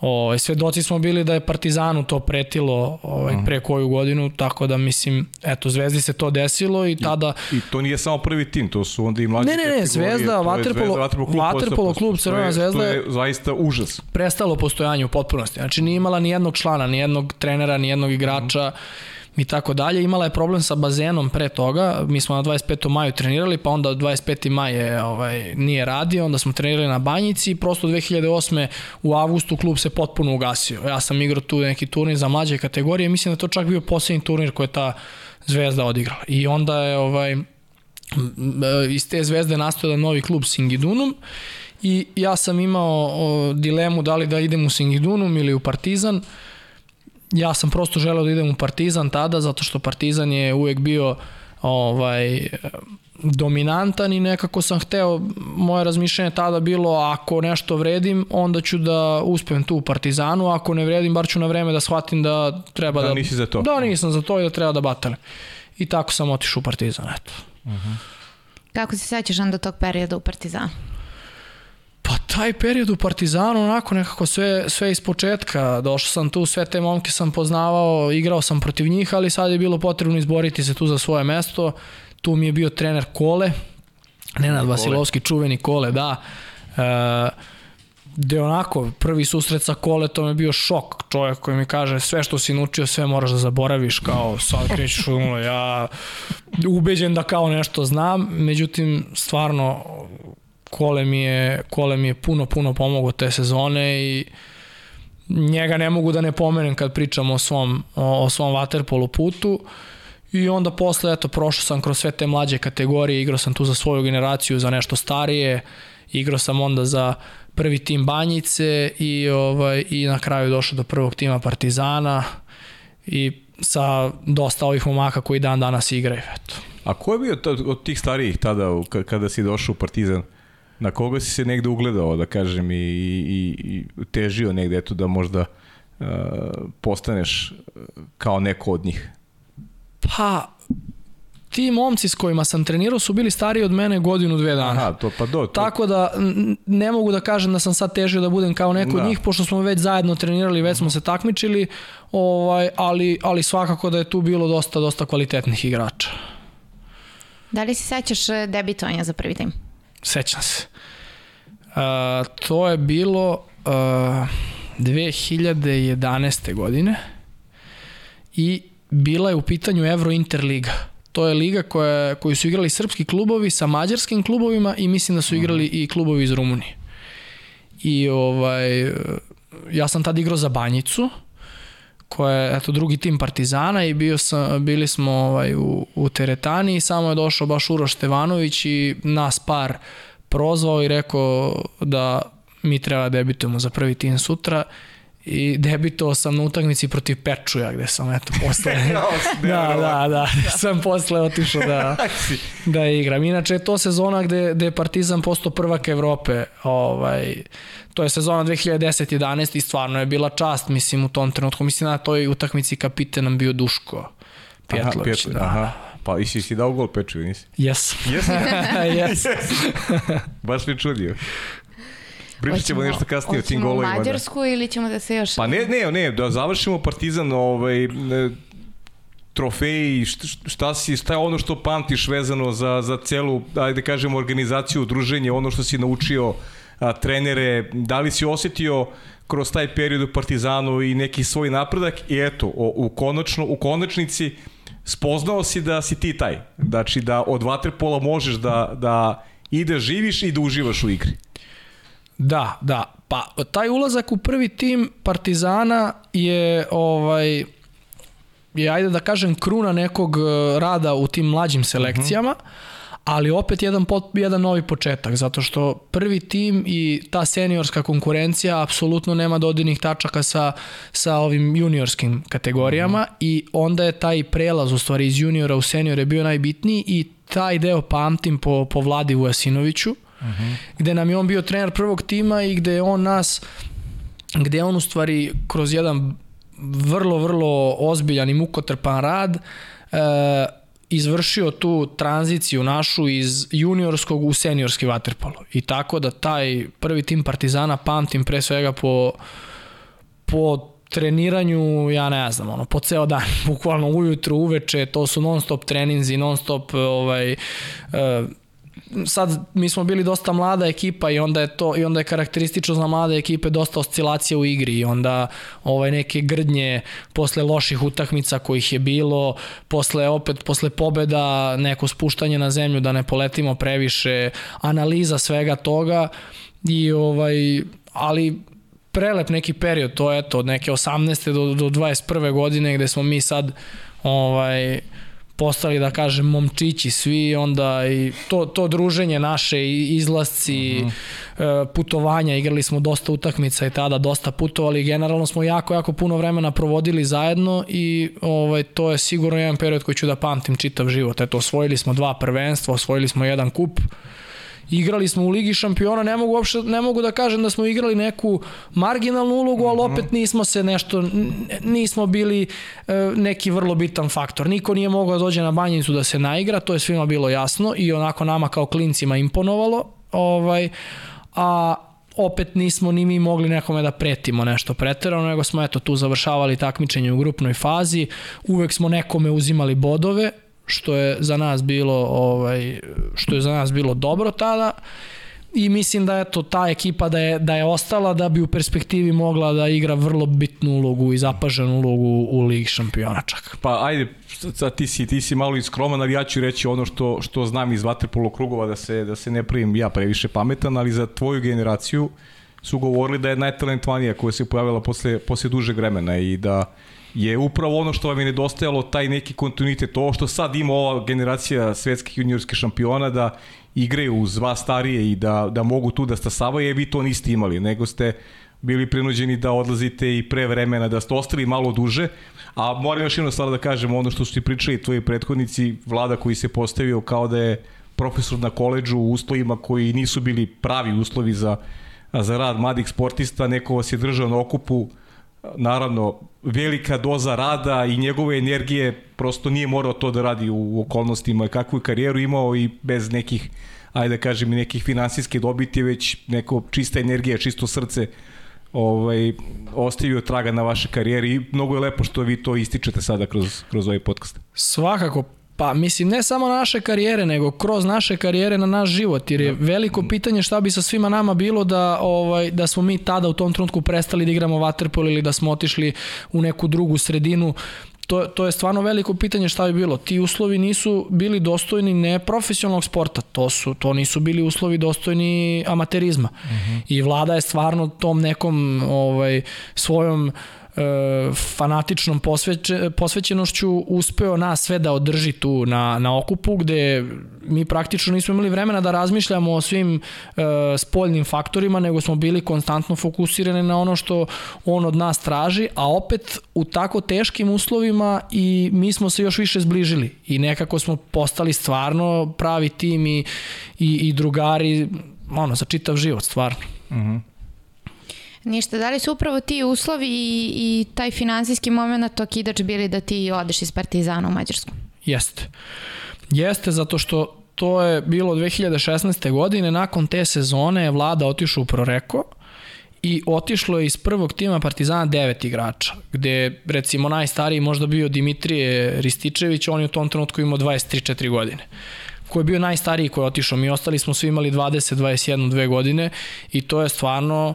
O, svedoci smo bili da je Partizanu to pretilo ovaj, pre koju godinu, tako da mislim, eto, Zvezdi se to desilo i tada... I, i to nije samo prvi tim, to su onda i mlađe Ne, ne, ne, Zvezda, Vaterpolo, Vaterpolo klub, Crvena Zvezda je zaista užas. Prestalo postojanje u potpunosti. Znači nije imala ni jednog člana, ni jednog trenera, ni jednog igrača. Mm i tako dalje. Imala je problem sa bazenom pre toga, mi smo na 25. maju trenirali, pa onda 25. maj je, ovaj, nije radio, onda smo trenirali na banjici i prosto 2008. u avgustu klub se potpuno ugasio. Ja sam igrao tu neki turnir za mlađe kategorije, mislim da to čak bio poslednji turnir koji je ta zvezda odigrala. I onda je ovaj, iz te zvezde nastao da novi klub Singidunum i ja sam imao o, dilemu da li da idem u Singidunum ili u Partizan. Uh, ja sam prosto želeo da idem u Partizan tada, zato što Partizan je uvek bio ovaj dominantan i nekako sam hteo, moje razmišljanje tada bilo ako nešto vredim, onda ću da uspem tu u Partizanu, ako ne vredim, bar ću na vreme da shvatim da treba da... Da nisi za to. Da, nisam za to i da treba da batale. I tako sam otišao u Partizan, eto. Uh mhm. -huh. Kako se sećaš onda tog perioda u Partizanu? Pa taj period u Partizanu onako nekako sve, sve iz početka. Došao sam tu, sve te momke sam poznavao, igrao sam protiv njih, ali sad je bilo potrebno izboriti se tu za svoje mesto. Tu mi je bio trener Kole, Nenad Kole. Vasilovski, čuveni Kole, da. E, gde onako, prvi susret sa Koletom je bio šok. Čovjek koji mi kaže sve što si naučio, sve moraš da zaboraviš, kao sad krećeš nula. Ja ubeđen da kao nešto znam, međutim, stvarno Kole mi je, Kole mi je puno, puno pomogao te sezone i njega ne mogu da ne pomenem kad pričam o svom, o, svom waterpolo putu. I onda posle, eto, prošao sam kroz sve te mlađe kategorije, igrao sam tu za svoju generaciju, za nešto starije, igrao sam onda za prvi tim Banjice i, ovaj, i na kraju došao do prvog tima Partizana i sa dosta ovih momaka koji dan danas igraju. Eto. A ko je bio od tih starijih tada kada si došao u Partizan? Na koga si se negde ugledao, da kažem, i, i, i težio negde, eto da možda uh, postaneš kao neko od njih? Pa, ti momci s kojima sam trenirao su bili stariji od mene godinu, dve dana. Aha, to pa do. To... Tako da ne mogu da kažem da sam sad težio da budem kao neko Da. od njih, pošto smo već zajedno trenirali, već smo se takmičili, ovaj, ali, ali svakako da je tu bilo dosta, dosta kvalitetnih igrača. Da li se sećaš e, debitovanja za prvi tim? Sećam se. Uh, to je bilo uh, 2011. godine i bila je u pitanju Euro Interliga. To je liga koja, koju su igrali srpski klubovi sa mađarskim klubovima i mislim da su igrali i klubovi iz Rumunije. I ovaj, ja sam tad igrao za Banjicu, koja je eto, drugi tim Partizana i bio sam, bili smo ovaj, u, u teretani i samo je došao baš Uroš Stevanović i nas par prozvao i rekao da mi treba da debitujemo za prvi tim sutra i debitovao sam na utakmici protiv Pečuja gde sam eto posle da, da, da, sam posle otišao da, da igram. Inače je to sezona gde, gde je Partizan postao prvak Evrope. Ovaj, to je sezona 2010-11 i stvarno je bila čast, mislim, u tom trenutku. Mislim, na toj utakmici kapiten nam bio Duško Pjetlović. Aha, da, aha. Pa i si si dao gol Peču, nisi? Yes. Jesi? yes. Baš mi čudio. Pričat ćemo Hoćemo- nešto kasnije o tim hoćemo golovima. u Da. Mađarsku ili ćemo da se još... Pa ne, ne, ne, da završimo Partizan, ovaj, ne, trofeji, šta, šta, si, šta je ono što pamtiš vezano za, za celu, ajde kažemo, organizaciju, druženje, ono što si naučio, a, trenere, da li si osetio kroz taj period u Partizanu i neki svoj napredak i eto, o, u, konačno, u konačnici spoznao si da si ti taj. Znači da od vaterpola možeš da, da i da živiš i da uživaš u igri. Da, da. Pa taj ulazak u prvi tim Partizana je ovaj je ajde da kažem kruna nekog eh, rada u tim mlađim selekcijama. Uh -huh. Ali opet jedan, pot, jedan novi početak, zato što prvi tim i ta seniorska konkurencija apsolutno nema dodirnih tačaka sa, sa ovim juniorskim kategorijama mm -hmm. i onda je taj prelaz u stvari iz juniora u seniore bio najbitniji i taj deo pamtim po, po Vladi Vujasinoviću, uh -huh. gde nam je on bio trener prvog tima i gde je on nas, gde je on u stvari kroz jedan vrlo, vrlo ozbiljan i mukotrpan rad e, izvršio tu tranziciju našu iz juniorskog u seniorski vaterpolo. I tako da taj prvi tim Partizana pamtim pre svega po, po treniranju, ja ne znam, ono, po ceo dan, bukvalno ujutru, uveče, to su non stop treninzi, non stop ovaj, uh, sad mi smo bili dosta mlada ekipa i onda je to i onda je karakteristično za mlade ekipe dosta oscilacija u igri i onda ovaj neke grdnje posle loših utakmica kojih je bilo, posle opet posle pobeda neko spuštanje na zemlju da ne poletimo previše, analiza svega toga i ovaj ali prelep neki period, to je eto od neke 18. do, do 21. godine gde smo mi sad ovaj postali da kažem momčići svi onda i to, to druženje naše i izlasci uh -huh. putovanja igrali smo dosta utakmica i tada dosta putovali generalno smo jako jako puno vremena provodili zajedno i ovaj to je sigurno jedan period koji ću da pamtim čitav život eto osvojili smo dva prvenstva osvojili smo jedan kup igrali smo u Ligi šampiona, ne mogu, uopšte, ne mogu da kažem da smo igrali neku marginalnu ulogu, ali opet nismo se nešto, nismo bili neki vrlo bitan faktor. Niko nije mogao da dođe na banjicu da se naigra, to je svima bilo jasno i onako nama kao klincima imponovalo, ovaj, a opet nismo ni mi mogli nekome da pretimo nešto preterano, nego smo eto tu završavali takmičenje u grupnoj fazi, uvek smo nekome uzimali bodove, što je za nas bilo ovaj što je za nas bilo dobro tada i mislim da eto ta ekipa da je da je ostala da bi u perspektivi mogla da igra vrlo bitnu ulogu i zapaženu ulogu u Ligi šampiona čak. Pa ajde, sad ti si ti si malo iskroman, ali ja ću reći ono što što znam iz vaterpolo krugova da se da se ne pravim ja previše pametan, ali za tvoju generaciju su govorili da je najtalentovanija koja se pojavila posle posle dužeg vremena i da je upravo ono što vam je nedostajalo, taj neki kontinuitet, ovo što sad ima ova generacija svetskih juniorskih šampiona, da igraju uz vas starije i da, da mogu tu da stasavaju, je vi to niste imali, nego ste bili prinuđeni da odlazite i pre vremena, da ste ostali malo duže, a moram još jedno stvar da kažem, ono što su ti pričali tvoji prethodnici, vlada koji se postavio kao da je profesor na koleđu u uslovima koji nisu bili pravi uslovi za, za rad mladih sportista, neko vas je držao na okupu, naravno velika doza rada i njegove energije prosto nije morao to da radi u okolnostima kakvu je karijeru imao i bez nekih ajde da kažem nekih finansijske dobiti već neko čista energija, čisto srce ovaj, ostavio traga na vaše karijeri i mnogo je lepo što vi to ističete sada kroz, kroz ovaj podcast. Svakako, Pa mislim ne samo naše karijere, nego kroz naše karijere na naš život, jer je veliko pitanje šta bi sa svima nama bilo da ovaj da smo mi tada u tom trenutku prestali da igramo waterpolo ili da smo otišli u neku drugu sredinu to, to je stvarno veliko pitanje šta bi bilo. Ti uslovi nisu bili dostojni ne profesionalnog sporta, to, su, to nisu bili uslovi dostojni amaterizma. Uh mhm. -huh. I vlada je stvarno tom nekom ovaj, svojom fanatičnom posveće, posvećenošću uspeo nas sve da održi tu na, na okupu gde mi praktično nismo imali vremena da razmišljamo o svim e, spoljnim faktorima, nego smo bili konstantno fokusirani na ono što on od nas traži, a opet u tako teškim uslovima i mi smo se još više zbližili i nekako smo postali stvarno pravi tim i, i, i drugari ono, za čitav život, stvarno. Mhm. -huh. Ništa, da li su upravo ti uslovi i, i taj finansijski moment okidač bili da ti odeš iz Partizana u Mađarsku? Jeste. Jeste, zato što to je bilo 2016. godine, nakon te sezone je vlada otišao u Proreko i otišlo je iz prvog tima Partizana devet igrača, gde recimo najstariji možda bio Dimitrije Rističević, on je u tom trenutku imao 23-4 godine ko je bio najstariji koji je otišao. Mi ostali smo svi imali 20, 21, 2 godine i to je stvarno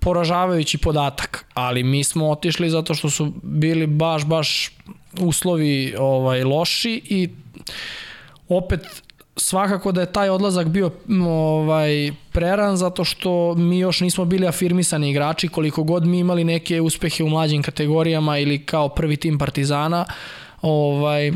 poražavajući podatak, ali mi smo otišli zato što su bili baš, baš uslovi ovaj loši i opet svakako da je taj odlazak bio ovaj preran zato što mi još nismo bili afirmisani igrači koliko god mi imali neke uspehe u mlađim kategorijama ili kao prvi tim Partizana ovaj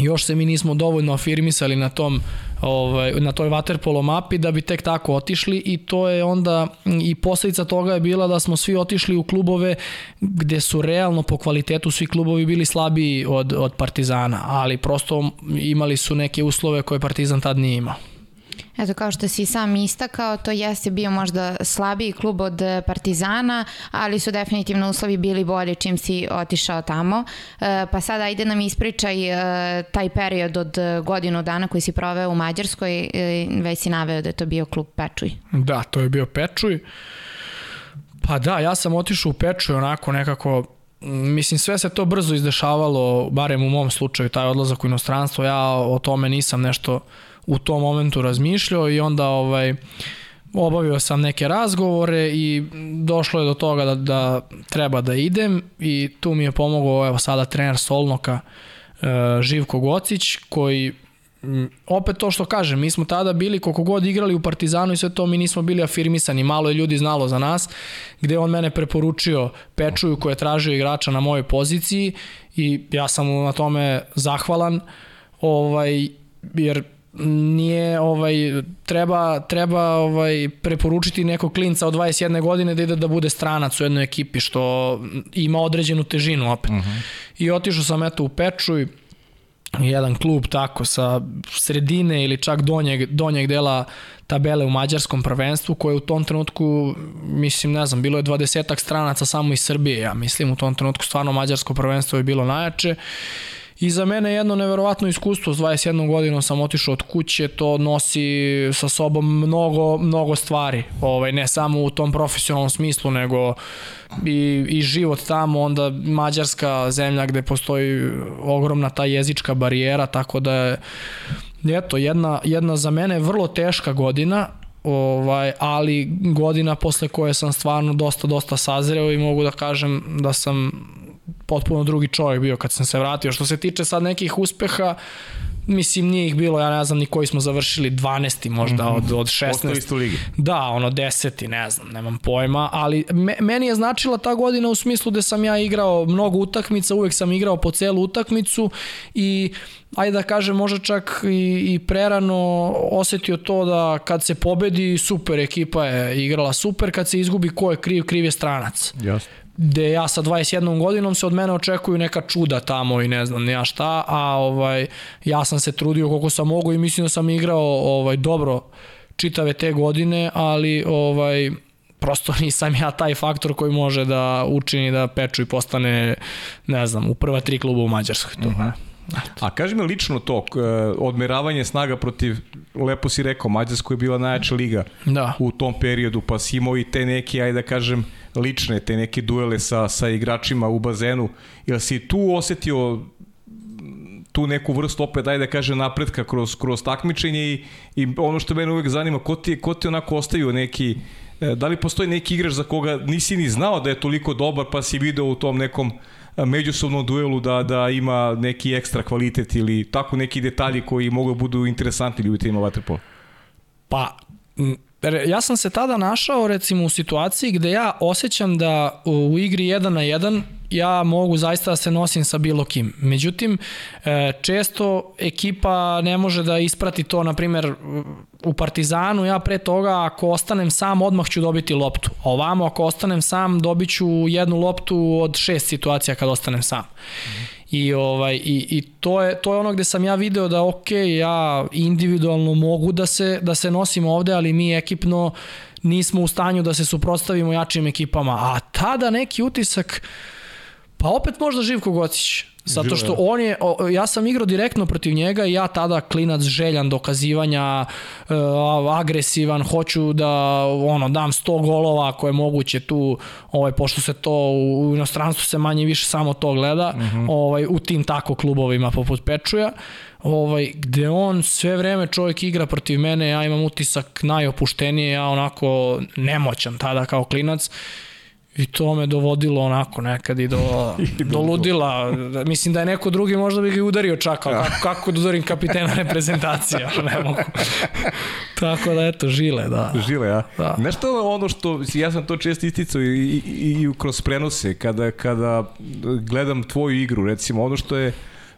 još se mi nismo dovoljno afirmisali na tom ovaj, na toj waterpolo mapi da bi tek tako otišli i to je onda i posledica toga je bila da smo svi otišli u klubove gde su realno po kvalitetu svi klubovi bili slabiji od, od Partizana, ali prosto imali su neke uslove koje Partizan tad nije imao. Eto, kao što si sam istakao, to jeste bio možda slabiji klub od Partizana, ali su definitivno uslovi bili bolji čim si otišao tamo. E, pa sada ajde nam ispričaj e, taj period od godinu dana koji si proveo u Mađarskoj, e, već si naveo da je to bio klub Pečuj. Da, to je bio Pečuj. Pa da, ja sam otišao u Pečuj onako nekako mislim sve se to brzo izdešavalo, barem u mom slučaju, taj odlazak u inostranstvo, ja o tome nisam nešto u tom momentu razmišljao i onda ovaj obavio sam neke razgovore i došlo je do toga da, da treba da idem i tu mi je pomogao evo sada trener Solnoka e, Živko Gocić koji opet to što kažem, mi smo tada bili koliko god igrali u Partizanu i sve to mi nismo bili afirmisani, malo je ljudi znalo za nas, gde on mene preporučio Pečuju koji je tražio igrača na mojoj poziciji i ja sam mu na tome zahvalan, ovaj, jer nije ovaj treba treba ovaj preporučiti nekog klinca od 21 godine da ide da bude stranac u jednoj ekipi što ima određenu težinu opet. Uh mhm. -huh. I otišao sam eto u Pečuj jedan klub tako sa sredine ili čak donjeg, donjeg dela tabele u mađarskom prvenstvu koje u tom trenutku mislim ne znam bilo je 20 stranaca samo iz Srbije ja mislim u tom trenutku stvarno mađarsko prvenstvo je bilo najjače I za mene jedno neverovatno iskustvo, s 21 godinom sam otišao od kuće, to nosi sa sobom mnogo, mnogo stvari, ovaj, ne samo u tom profesionalnom smislu, nego i, i život tamo, onda Mađarska zemlja gde postoji ogromna ta jezička barijera, tako da je eto, jedna, jedna za mene vrlo teška godina, ovaj, ali godina posle koje sam stvarno dosta, dosta sazreo i mogu da kažem da sam potpuno drugi čovjek bio kad sam se vratio. Što se tiče sad nekih uspeha, mislim nije ih bilo, ja ne znam ni koji smo završili, 12. možda od, od 16. Ostali ste u ligi. Da, ono 10. ne znam, nemam pojma, ali me, meni je značila ta godina u smislu da sam ja igrao mnogo utakmica, uvek sam igrao po celu utakmicu i ajde da kažem, možda čak i, i prerano osetio to da kad se pobedi, super, ekipa je igrala super, kad se izgubi, ko je kriv, kriv je stranac. Jasno gde ja sa 21 godinom se od mene očekuju neka čuda tamo i ne znam ja šta, a ovaj ja sam se trudio koliko sam mogu i mislim da sam igrao ovaj dobro čitave te godine, ali ovaj prosto nisam ja taj faktor koji može da učini da Peču i postane, ne znam, u prva tri kluba u Mađarskoj. To. Uh -huh. A kaži mi lično to, odmeravanje snaga protiv, lepo si rekao, Mađarsko je bila najjača liga da. u tom periodu, pa si imao i te neke, ajde da kažem, lične, te neke duele sa, sa igračima u bazenu. Jel si tu osetio tu neku vrstu opet, ajde da kažem, napretka kroz, kroz takmičenje i, i ono što mene uvek zanima, ko ti, ko ti onako ostaju neki, e, da li postoji neki igrač za koga nisi ni znao da je toliko dobar, pa si video u tom nekom međusobnom duelu da, da ima neki ekstra kvalitet ili tako neki detalji koji mogu da budu interesantni ljubiteljima vaterpola? Pa, ja sam se tada našao recimo u situaciji gde ja osjećam da u igri 1 na 1 ja mogu zaista da se nosim sa bilo kim. Međutim, e, često ekipa ne može da isprati to, na primer, u Partizanu ja pre toga ako ostanem sam odmah ću dobiti loptu. A ovamo ako ostanem sam dobit ću jednu loptu od šest situacija kad ostanem sam. Mm. I, ovaj, i, i to, je, to je ono gde sam ja video da ok, ja individualno mogu da se, da se nosim ovde, ali mi ekipno nismo u stanju da se suprotstavimo jačim ekipama. A tada neki utisak, pa opet možda Živko Gocić Zato što on je, ja sam igrao direktno protiv njega i ja tada klinac željan dokazivanja, e, agresivan, hoću da ono, dam 100 golova ako je moguće tu, ovaj, pošto se to u inostranstvu se manje više samo to gleda, uh mhm. -huh. ovaj, u tim tako klubovima poput Pečuja, ovaj, gde on sve vreme čovjek igra protiv mene, ja imam utisak najopuštenije, ja onako nemoćan tada kao klinac I to me dovodilo onako nekad i do, do ludila. Mislim da je neko drugi možda bi ga udario čak, ali kako, kako da udarim kapitena reprezentacija, ne mogu. Tako da eto, žile, da. Žile, ja. Da. Nešto ono što, ja sam to često isticao i, i, i kroz prenose, kada, kada gledam tvoju igru, recimo, ono što je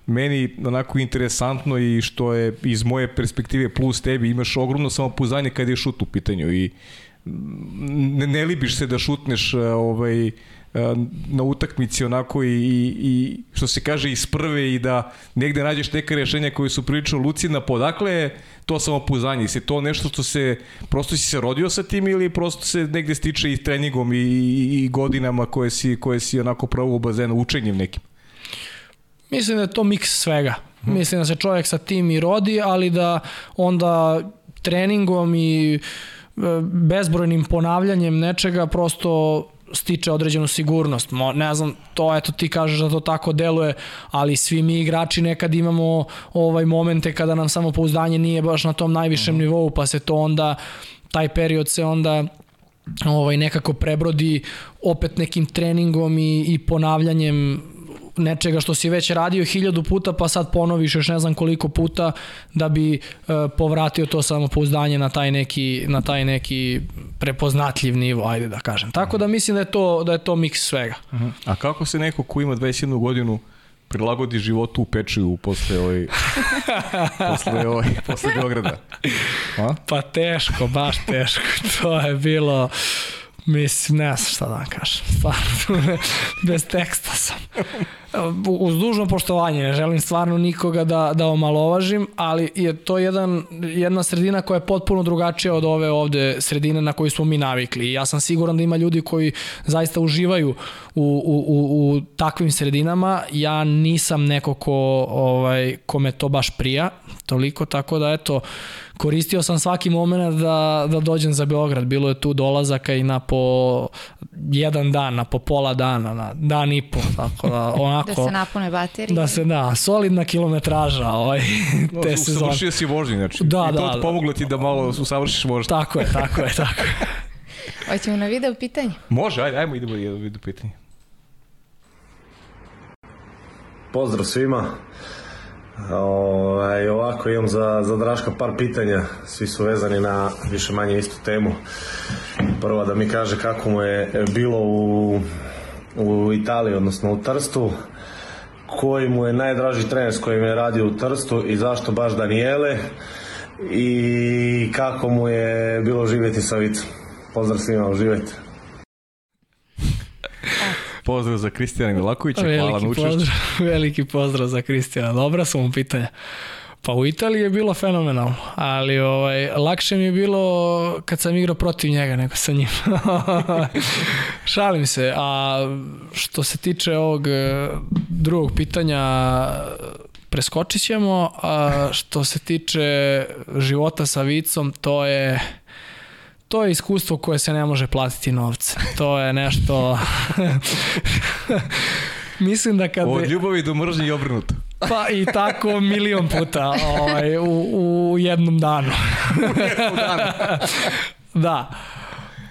meni onako interesantno i što je iz moje perspektive plus tebi, imaš ogromno samopouzdanje kada je šut u pitanju i ne, ne libiš se da šutneš e, ovaj, e, na utakmici onako i, i, i što se kaže iz prve i da negde nađeš neka rešenja koje su prilično lucina, podakle je to samopouzdanje? Se to nešto što se, prosto si se rodio sa tim ili prosto se negde stiče i treningom i, i, i godinama koje si, koje si onako pravo u bazenu, učenjem nekim? Mislim da je to miks svega. Hmm. Mislim da se čovjek sa tim i rodi, ali da onda treningom i uh, bezbrojnim ponavljanjem nečega prosto stiče određenu sigurnost. Mo, ne znam, to eto ti kažeš da to tako deluje, ali svi mi igrači nekad imamo ovaj momente kada nam samo pouzdanje nije baš na tom najvišem. -huh. nivou, pa se to onda taj period se onda ovaj nekako prebrodi opet nekim treningom i, i ponavljanjem nečega što si već radio hiljadu puta pa sad ponoviš još ne znam koliko puta da bi e, povratio to samopouzdanje na taj neki na taj neki prepoznatljiv nivo ajde da kažem. Tako da mislim da je to da je to miks svega. Uh -huh. A kako se neko ko ima 21 godinu prilagodi životu u Pečuju posle ovaj posle ovaj posle Beograda. A? Pa teško, baš teško. To je bilo Mislim, ne znam šta da vam kažem. Stvarno, bez teksta sam. Uz dužno poštovanje, ne želim stvarno nikoga da, da omalovažim, ali je to jedan, jedna sredina koja je potpuno drugačija od ove ovde sredine na koju smo mi navikli. I ja sam siguran da ima ljudi koji zaista uživaju u, u, u, u takvim sredinama. Ja nisam neko ko, ovaj, kome to baš prija, toliko, tako da eto, koristio sam svaki moment da, da dođem za Beograd. Bilo je tu dolazaka i na po jedan dan, na po pola dana, na dan i po, tako da onako... da se napune baterije. Da se, da, solidna kilometraža ovaj, te no, sezone. Usavršio si vožnje, znači. Da, I da, to da, pomoglo ti da malo usavršiš vožnje. Tako je, tako je, tako je. Hoćemo na video pitanje? Može, ajde, ajmo idemo na video pitanje. Pozdrav svima. Ovaj, ovako imam za, za Draška par pitanja, svi su vezani na više manje istu temu. Prva da mi kaže kako mu je bilo u, u Italiji, odnosno u Trstu, koji mu je najdraži trener s kojim je radio u Trstu i zašto baš Daniele i kako mu je bilo živjeti sa Vicom. Pozdrav svima, uživajte. Pozdrav za Kristijana Milakovića, veliki hvala na učešću. Pozdrav, veliki pozdrav za Kristijana, dobra su mu pitanja. Pa u Italiji je bilo fenomenalno, ali ovaj, lakše mi je bilo kad sam igrao protiv njega nego sa njim. Šalim se, a što se tiče ovog e, drugog pitanja, preskočit ćemo, a što se tiče života sa vicom, to je to je iskustvo koje se ne može platiti novce. To je nešto... Mislim da kad... Od ljubavi do mržnje i obrnuto. Pa i tako milion puta ovaj, u, u jednom danu. u jednom danu. da.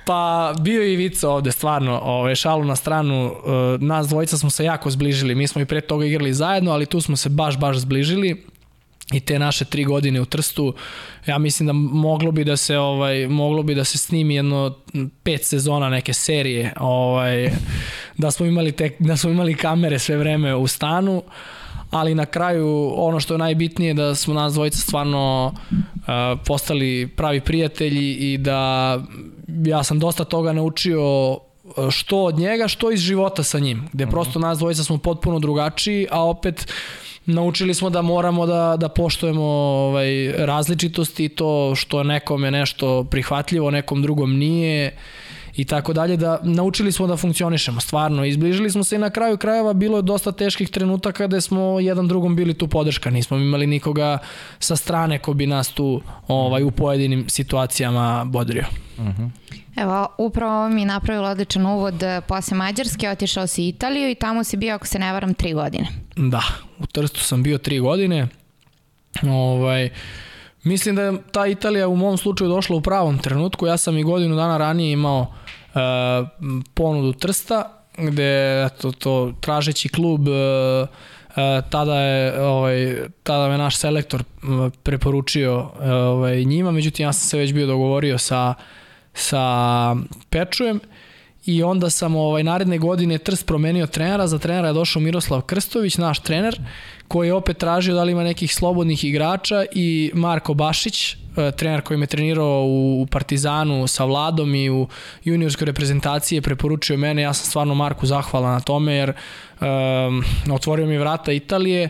Pa bio je i Vica ovde, stvarno, ovaj, šalu na stranu, uh, nas dvojica smo se jako zbližili, mi smo i pre toga igrali zajedno, ali tu smo se baš, baš zbližili i te naše tri godine u Trstu, ja mislim da moglo bi da se ovaj moglo bi da se snimi jedno pet sezona neke serije, ovaj da smo imali te, da smo imali kamere sve vreme u stanu, ali na kraju ono što je najbitnije da smo nas dvojica stvarno uh, postali pravi prijatelji i da ja sam dosta toga naučio što od njega, što iz života sa njim, gde prosto nas dvojica smo potpuno drugačiji, a opet naučili smo da moramo da, da poštujemo ovaj, različitosti i to što nekome nešto prihvatljivo, nekom drugom nije i tako dalje, da naučili smo da funkcionišemo, stvarno, izbližili smo se i na kraju krajeva bilo je dosta teških trenutaka gde smo jedan drugom bili tu podrška, nismo imali nikoga sa strane ko bi nas tu ovaj, u pojedinim situacijama bodrio. Uh -huh. Evo, upravo mi napravilo odličan uvod posle Mađarske, otišao si Italiju i tamo si bio, ako se ne varam, tri godine. Da, u Trstu sam bio tri godine. Ovaj, mislim da je ta Italija u mom slučaju došla u pravom trenutku. Ja sam i godinu dana ranije imao uh, ponudu Trsta, gde eto, to, tražeći klub uh, Uh, tada je ovaj tada me naš selektor preporučio ovaj njima međutim ja sam se već bio dogovorio sa sa Pečujem i onda sam ovaj naredne godine Trst promenio trenera, za trenera je došao Miroslav Krstović, naš trener, koji je opet tražio da li ima nekih slobodnih igrača i Marko Bašić, e, trener koji me trenirao u Partizanu sa Vladom i u juniorskoj reprezentaciji je preporučio mene, ja sam stvarno Marku zahvalan na tome jer um, otvorio mi vrata Italije,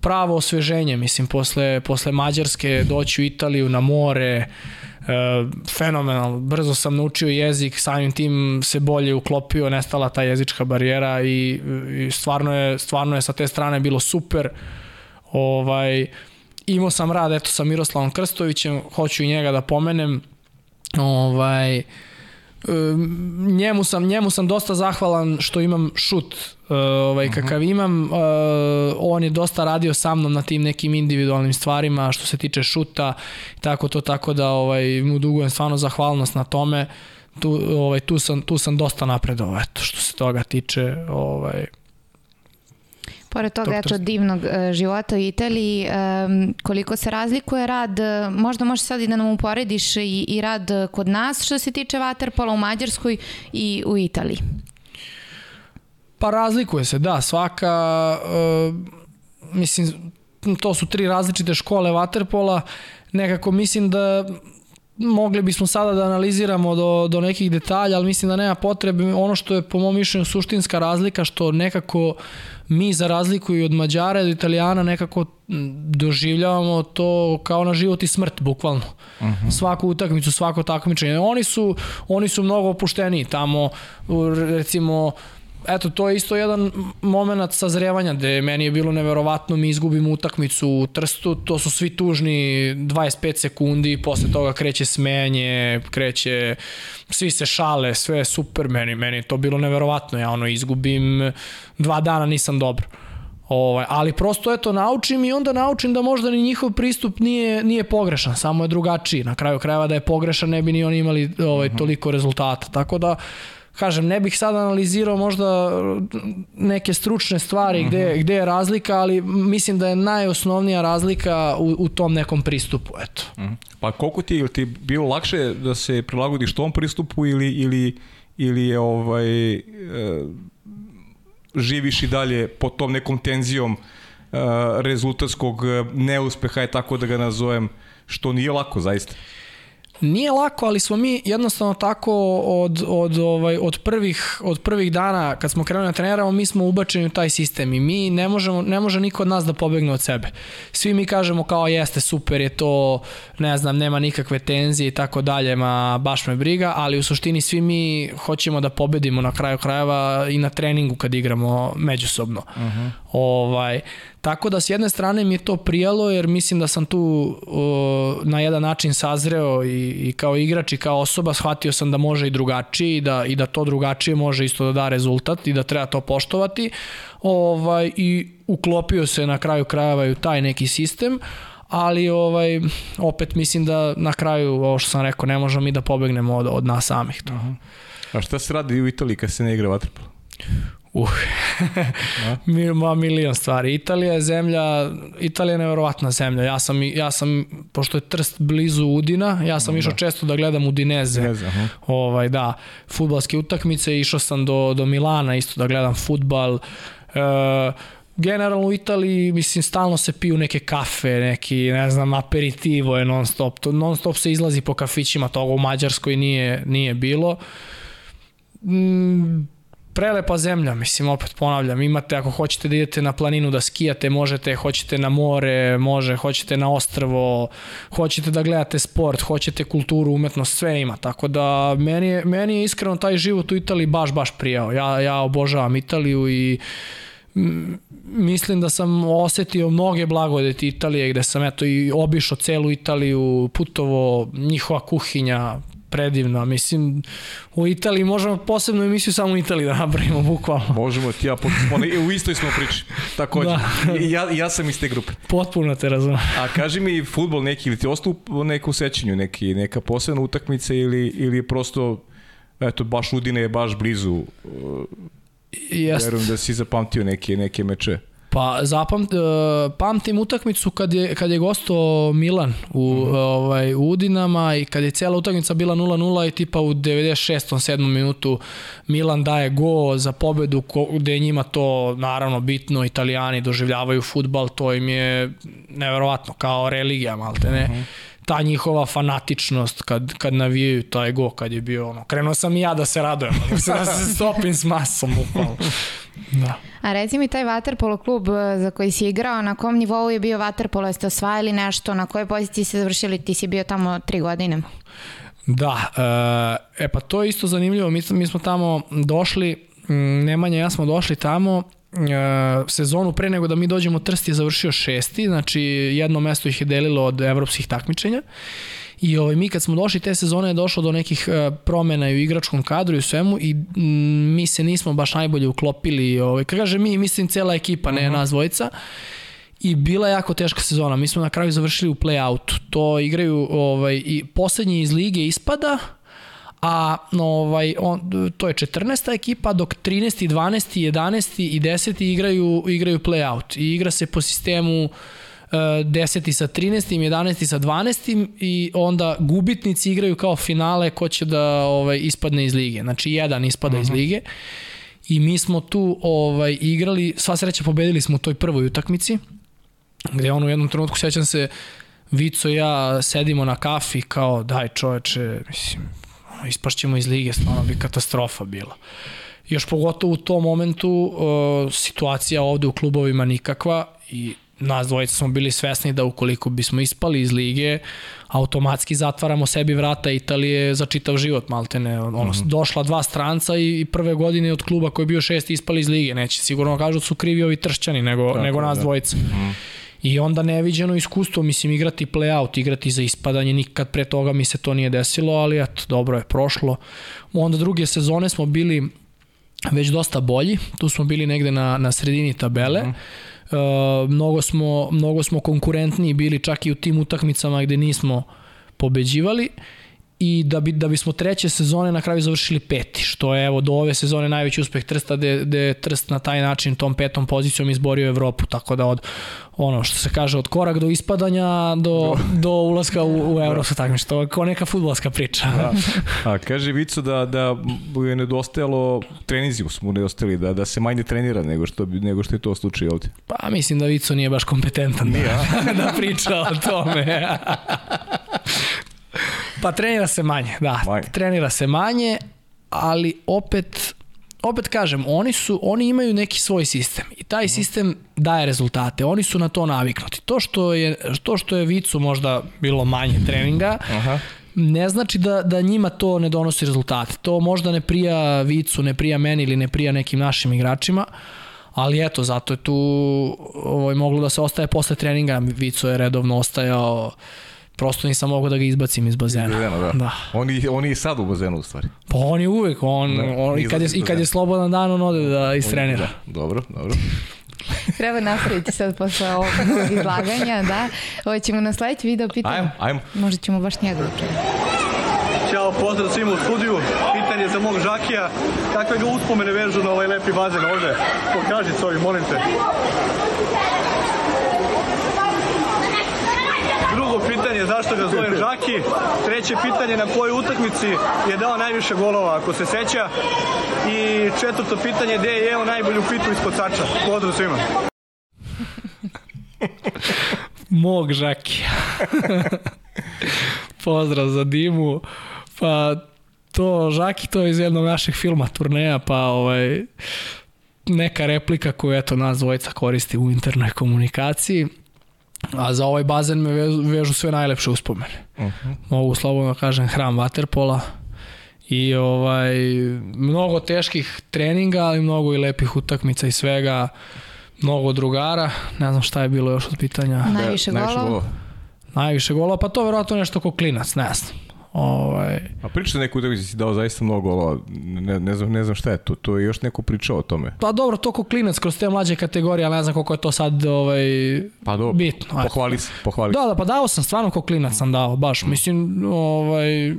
pravo osveženje, mislim, posle, posle Mađarske doći u Italiju na more, E, fenomenalno, brzo sam naučio jezik, samim tim se bolje uklopio, nestala ta jezička barijera i, i stvarno, je, stvarno je sa te strane bilo super. Ovaj, imao sam rad eto sa Miroslavom Krstovićem, hoću i njega da pomenem. Ovaj, njemu sam njemu sam dosta zahvalan što imam šut uh, ovaj mhm. kakav imam. Uh, on je dosta radio sa mnom na tim nekim individualnim stvarima što se tiče šuta tako to tako da ovaj mu dugujem stvarno zahvalnost na tome. Tu ovaj tu sam tu sam dosta napredovao eto što se toga tiče ovaj Pored toga, eto, divnog uh, života u Italiji, um, koliko se razlikuje rad, e, možda možeš sad i da nam uporediš i, i rad kod nas što se tiče Waterpola u Mađarskoj i u Italiji? Pa razlikuje se, da, svaka, uh, mislim, to su tri različite škole Waterpola, nekako mislim da mogli bismo sada da analiziramo do, do nekih detalja, ali mislim da nema potrebe. Ono što je po mom mišljenju suštinska razlika, što nekako mi za razliku i od Mađara i od Italijana nekako doživljavamo to kao na život i smrt, bukvalno. Uh mhm. -huh. Svaku utakmicu, svako takmičenje. Oni su, oni su mnogo opušteniji tamo, recimo, eto, to je isto jedan moment sazrevanja gde meni je bilo neverovatno, mi izgubimo utakmicu u Trstu, to su svi tužni 25 sekundi, posle toga kreće smenje, kreće, svi se šale, sve je super, meni, meni je to bilo neverovatno, ja ono izgubim, dva dana nisam dobro. Ovaj, ali prosto eto naučim i onda naučim da možda ni njihov pristup nije nije pogrešan, samo je drugačiji. Na kraju krajeva da je pogrešan ne bi ni oni imali ovaj mhm. toliko rezultata. Tako da kažem, ne bih sad analizirao možda neke stručne stvari gde, uh mhm. -huh. gde je razlika, ali mislim da je najosnovnija razlika u, u tom nekom pristupu, eto. Uh mhm. -huh. Pa koliko ti je ti bilo lakše da se prilagodiš tom pristupu ili, ili, ili je ovaj, e, živiš i dalje pod tom nekom tenzijom e, rezultatskog neuspeha je tako da ga nazovem, što nije lako zaista? Nije lako, ali smo mi jednostavno tako od, od, ovaj, od, prvih, od prvih dana kad smo krenuli na treniramo, mi smo ubačeni u taj sistem i mi ne, možemo, ne može niko od nas da pobegne od sebe. Svi mi kažemo kao jeste, super je to, ne znam, nema nikakve tenzije i tako dalje, ma baš me briga, ali u suštini svi mi hoćemo da pobedimo na kraju krajeva i na treningu kad igramo međusobno. Uh -huh. ovaj, Tako da s jedne strane mi je to prijalo jer mislim da sam tu uh, na jedan način sazreo i, i kao igrač i kao osoba shvatio sam da može i drugačije i da, i da to drugačije može isto da da rezultat i da treba to poštovati ovaj, i uklopio se na kraju krajeva i u taj neki sistem ali ovaj opet mislim da na kraju ovo što sam rekao ne možemo mi da pobegnemo od, od nas samih to. Uh -huh. A šta se radi u Italiji kad se ne igra vaterpolo? Uh, ma milion stvari. Italija je zemlja, Italija je nevjerovatna zemlja. Ja sam, ja sam, pošto je Trst blizu Udina, ja sam da. išao često da gledam Udineze. Udineze uh ovaj, da, futbalske utakmice, išao sam do, do Milana isto da gledam futbal. Uh, generalno u Italiji, mislim, stalno se piju neke kafe, neki, ne znam, aperitivo je non stop. To, non stop se izlazi po kafićima, toga u Mađarskoj nije, nije bilo. Mm, prelepa zemlja, mislim, opet ponavljam, imate, ako hoćete da idete na planinu da skijate, možete, hoćete na more, može, hoćete na ostrvo, hoćete da gledate sport, hoćete kulturu, umetnost, sve ima, tako da meni je, meni je iskreno taj život u Italiji baš, baš prijao. Ja, ja obožavam Italiju i mislim da sam osetio mnoge blagodeti Italije gde sam eto i obišao celu Italiju, putovo, njihova kuhinja, predivna. Mislim, u Italiji možemo posebnu emisiju samo u Italiji da napravimo, bukvalno. Možemo ti ja, u istoj smo priči. Takođe. Da. Ja, ja sam iz te grupe. Potpuno te razumem. A kaži mi, futbol neki, ili ti ostao neku sećanju, neki, neka posebna utakmica ili, ili prosto, eto, baš Udine je baš blizu. Jest. Verujem da si zapamtio neke, neke meče. Pa zapamt, uh, pamtim utakmicu kad je, kad je gosto Milan u, mm -hmm. ovaj, u Udinama i kad je cela utakmica bila 0-0 i tipa u 96. 7. minutu Milan daje go za pobedu ko, gde je njima to naravno bitno, italijani doživljavaju futbal, to im je neverovatno kao religija malte ne. Mm -hmm ta njihova fanatičnost kad, kad navijaju taj go, kad je bio ono, krenuo sam i ja da se radujem, da se, da se stopim s masom, upalo. Da. A reci mi taj vaterpolo klub e, za koji si igrao, na kom nivou je bio vaterpolo, jeste osvajali nešto, na kojoj poziciji ste završili, ti si bio tamo tri godine? Da, e, e pa to je isto zanimljivo, mi, mi smo tamo došli, Nemanja ja smo došli tamo, e, sezonu pre nego da mi dođemo Trst je završio šesti, znači jedno mesto ih je delilo od evropskih takmičenja I ovaj, mi kad smo došli te sezone je došlo do nekih uh, promena i u igračkom kadru i u svemu i mm, mi se nismo baš najbolje uklopili. Ovaj, kaže mi, mislim cela ekipa, ne uh mhm. -huh. nas dvojica. I bila je jako teška sezona. Mi smo na kraju završili u play-outu. To igraju ovaj, i poslednji iz lige ispada, a ovaj, on, to je 14. ekipa, dok 13. 12. 11. i 10. igraju, igraju play-out. I igra se po sistemu uh, 10. sa 13. 11. sa 12. i onda gubitnici igraju kao finale ko će da ovaj, ispadne iz lige. Znači jedan ispada uh -huh. iz mhm. lige i mi smo tu ovaj, igrali, sva sreća pobedili smo u toj prvoj utakmici, gde on u jednom trenutku, sećam se, Vico i ja sedimo na kafi kao daj čoveče, mislim, ispašćemo iz lige, stvarno bi katastrofa bila. Još pogotovo u tom momentu uh, situacija ovde u klubovima nikakva i nas dvojica smo bili svesni da ukoliko bismo ispali iz lige, automatski zatvaramo sebi vrata Italije za čitav život, maltene. Ono, mm -hmm. Došla dva stranca i, i prve godine od kluba koji je bio šest ispali iz lige. Neće sigurno kažu da su krivi ovi tršćani, nego, Tako, nego nas da. dvojica. Mm -hmm. I onda neviđeno iskustvo, mislim, igrati play-out, igrati za ispadanje, nikad pre toga mi se to nije desilo, ali eto, dobro je prošlo. Onda druge sezone smo bili već dosta bolji, tu smo bili negde na, na sredini tabele, mm -hmm mnogo, smo, mnogo smo konkurentniji bili čak i u tim utakmicama gde nismo pobeđivali i da, bi, da bismo treće sezone na kraju završili peti, što je evo do ove sezone najveći uspeh Trsta gde, gde je Trst na taj način tom petom pozicijom izborio Evropu, tako da od ono što se kaže od korak do ispadanja do, do ulaska u, u Evropsku takmičenje, to je kao neka futbolska priča. Da. A kaže Vico da, da je nedostajalo treninzi su mu nedostajali, da, da se manje trenira nego što, nego što je to slučaj ovde. Pa mislim da Vico nije baš kompetentan da, da priča o tome. Pa trenira se manje, da. Manje. Trenira se manje, ali opet opet kažem, oni su oni imaju neki svoj sistem i taj sistem daje rezultate. Oni su na to naviknuti. To što je to što je Vicu možda bilo manje treninga, Aha. ne znači da, da njima to ne donosi rezultate. To možda ne prija Vicu, ne prija meni ili ne prija nekim našim igračima, ali eto, zato je tu ovaj, moglo da se ostaje posle treninga. Vico je redovno ostajao, prosto nisam mogao da ga izbacim iz bazena. Bazena, da. da. Oni, oni i sad u bazenu u stvari. Pa on je uvek, on, Da, on i, kad je, i kad je slobodan dan, on ode da istrenira. Da, dobro, dobro. Treba nastaviti sad posle ovog izlaganja, da. Ovo ćemo na sledeći video pitanje. Ajmo, ajmo. Možda ćemo baš njega da čujemo. Ćao, pozdrav svima u studiju. Pitanje za mog Žakija. Kakve ga uspomene vežu na ovaj lepi bazen ovde? Pokaži covi, molim te. Drugo pitanje, zašto ga zovem Žaki? Treće pitanje, na kojoj utakmici je dao najviše golova, ako se seća? I četvrto pitanje, gde je jeo najbolju pitu ispod sača? Pozdrav svima. Mog Žakija. Pozdrav za Dimu. Pa to Žaki to je iz jednog našeg filma turneja, pa ovaj neka replika koju eto nas dvojica koristi u internoj komunikaciji. A za ovaj bazen me vežu, vežu sve najlepše uspomene. Uh -huh. Mogu slobodno da kažem hram Waterpola i ovaj mnogo teških treninga, ali mnogo i lepih utakmica i svega mnogo drugara, ne znam šta je bilo još od pitanja. Najviše golova. golova. Najviše golova, pa to verovatno nešto ko klinac, ne znam. Ovaj, A pričate neku utakmicu si dao zaista mnogo golova. Ne, ne, znam, ne znam šta je to. To je još neko pričao o tome. pa dobro, to ko klinac kroz te mlađe kategorije, ali ne znam koliko je to sad ovaj, Pa dobro. bitno. ajde. Pohvali se, pohvali se. Da, da, pa dao sam, stvarno ko klinac sam dao, baš. Mislim, ovaj,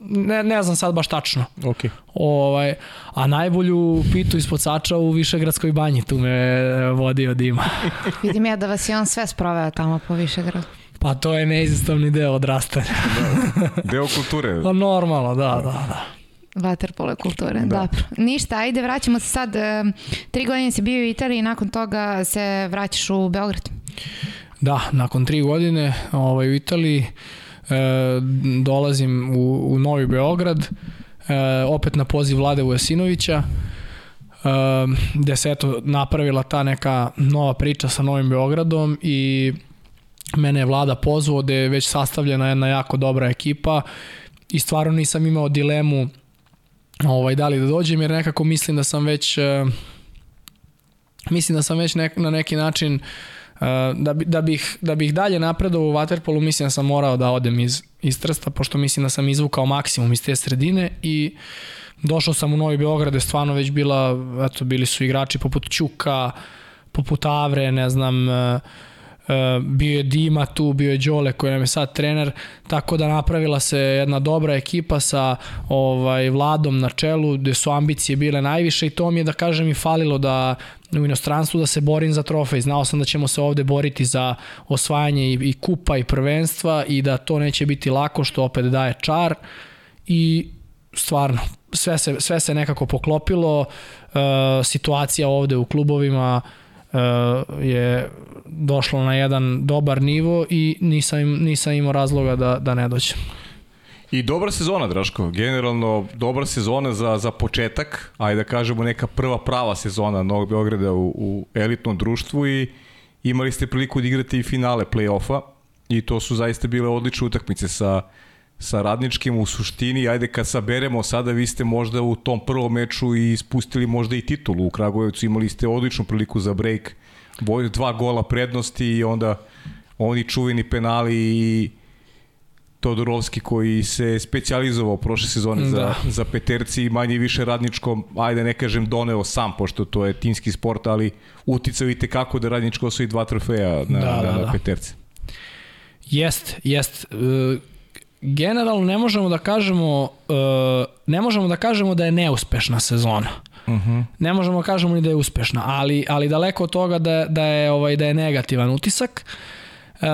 ne, ne znam sad baš tačno. Ok. Ovaj, a najbolju pitu ispod sača u Višegradskoj banji, tu me e, vodio Dima. Vidim ja da vas je on sve sproveo tamo po Višegradu. Pa to je neizostavni deo odrastanja. Deo kulture. Pa normalno, da, da, da. Vaterpolo kulture, Da. dobro. Ništa, ajde, vraćamo se sad. e, Tri godine si bio u Italiji i nakon toga se vraćaš u Beograd. Da, nakon tri godine ovaj, u Italiji e, dolazim u, u Novi Beograd, e, opet na poziv Vlade Vujasinovića, e, gde se eto napravila ta neka nova priča sa Novim Beogradom i mene je Vlada pozvao gde je već sastavljena jedna jako dobra ekipa i stvarno nisam imao dilemu ovaj, da li da dođem jer nekako mislim da sam već e, mislim da sam već nek, na neki način uh, da, bi, da, bih, da bih dalje napredovao u Waterpolu mislim da sam morao da odem iz, iz Trsta pošto mislim da sam izvukao maksimum iz te sredine i došao sam u Novi Beograd gde stvarno već bila, eto, bili su igrači poput Ćuka, poput Avre, ne znam, Uh, bio je Dima tu, bio je Đole koji nam je sad trener, tako da napravila se jedna dobra ekipa sa ovaj Vladom na čelu, gde su ambicije bile najviše i to mi je da kažem i falilo da u inostranstvu da se borim za trofej. Znao sam da ćemo se ovde boriti za osvajanje i, i kupa i prvenstva i da to neće biti lako što opet daje čar i stvarno sve se, sve se nekako poklopilo uh, situacija ovde u klubovima uh, je došlo na jedan dobar nivo i nisam, nisam imao razloga da, da ne dođem. I dobra sezona, Draško. Generalno, dobra sezona za, za početak, ajde da kažemo neka prva prava sezona Novog Beograda u, u elitnom društvu i imali ste priliku da igrate i finale play-offa i to su zaista bile odlične utakmice sa, sa radničkim u suštini. Ajde kad saberemo sada, vi ste možda u tom prvom meču i ispustili možda i titulu u Kragujevcu, imali ste odličnu priliku za break, dva gola prednosti i onda oni čuveni penali i Todorovski koji se specijalizovao prošle sezone da. za, za peterci i manje i više radničko, ajde ne kažem doneo sam, pošto to je timski sport, ali uticao i tekako da radničko osvoji dva trofeja na, Da, da, da, na, da. na peterce. Jest, jest. E, generalno ne možemo da kažemo e, ne možemo da kažemo da je neuspešna sezona. Uh -huh. Ne možemo da kažemo ni da je uspešna, ali ali daleko od toga da da je ovaj da je negativan utisak. E,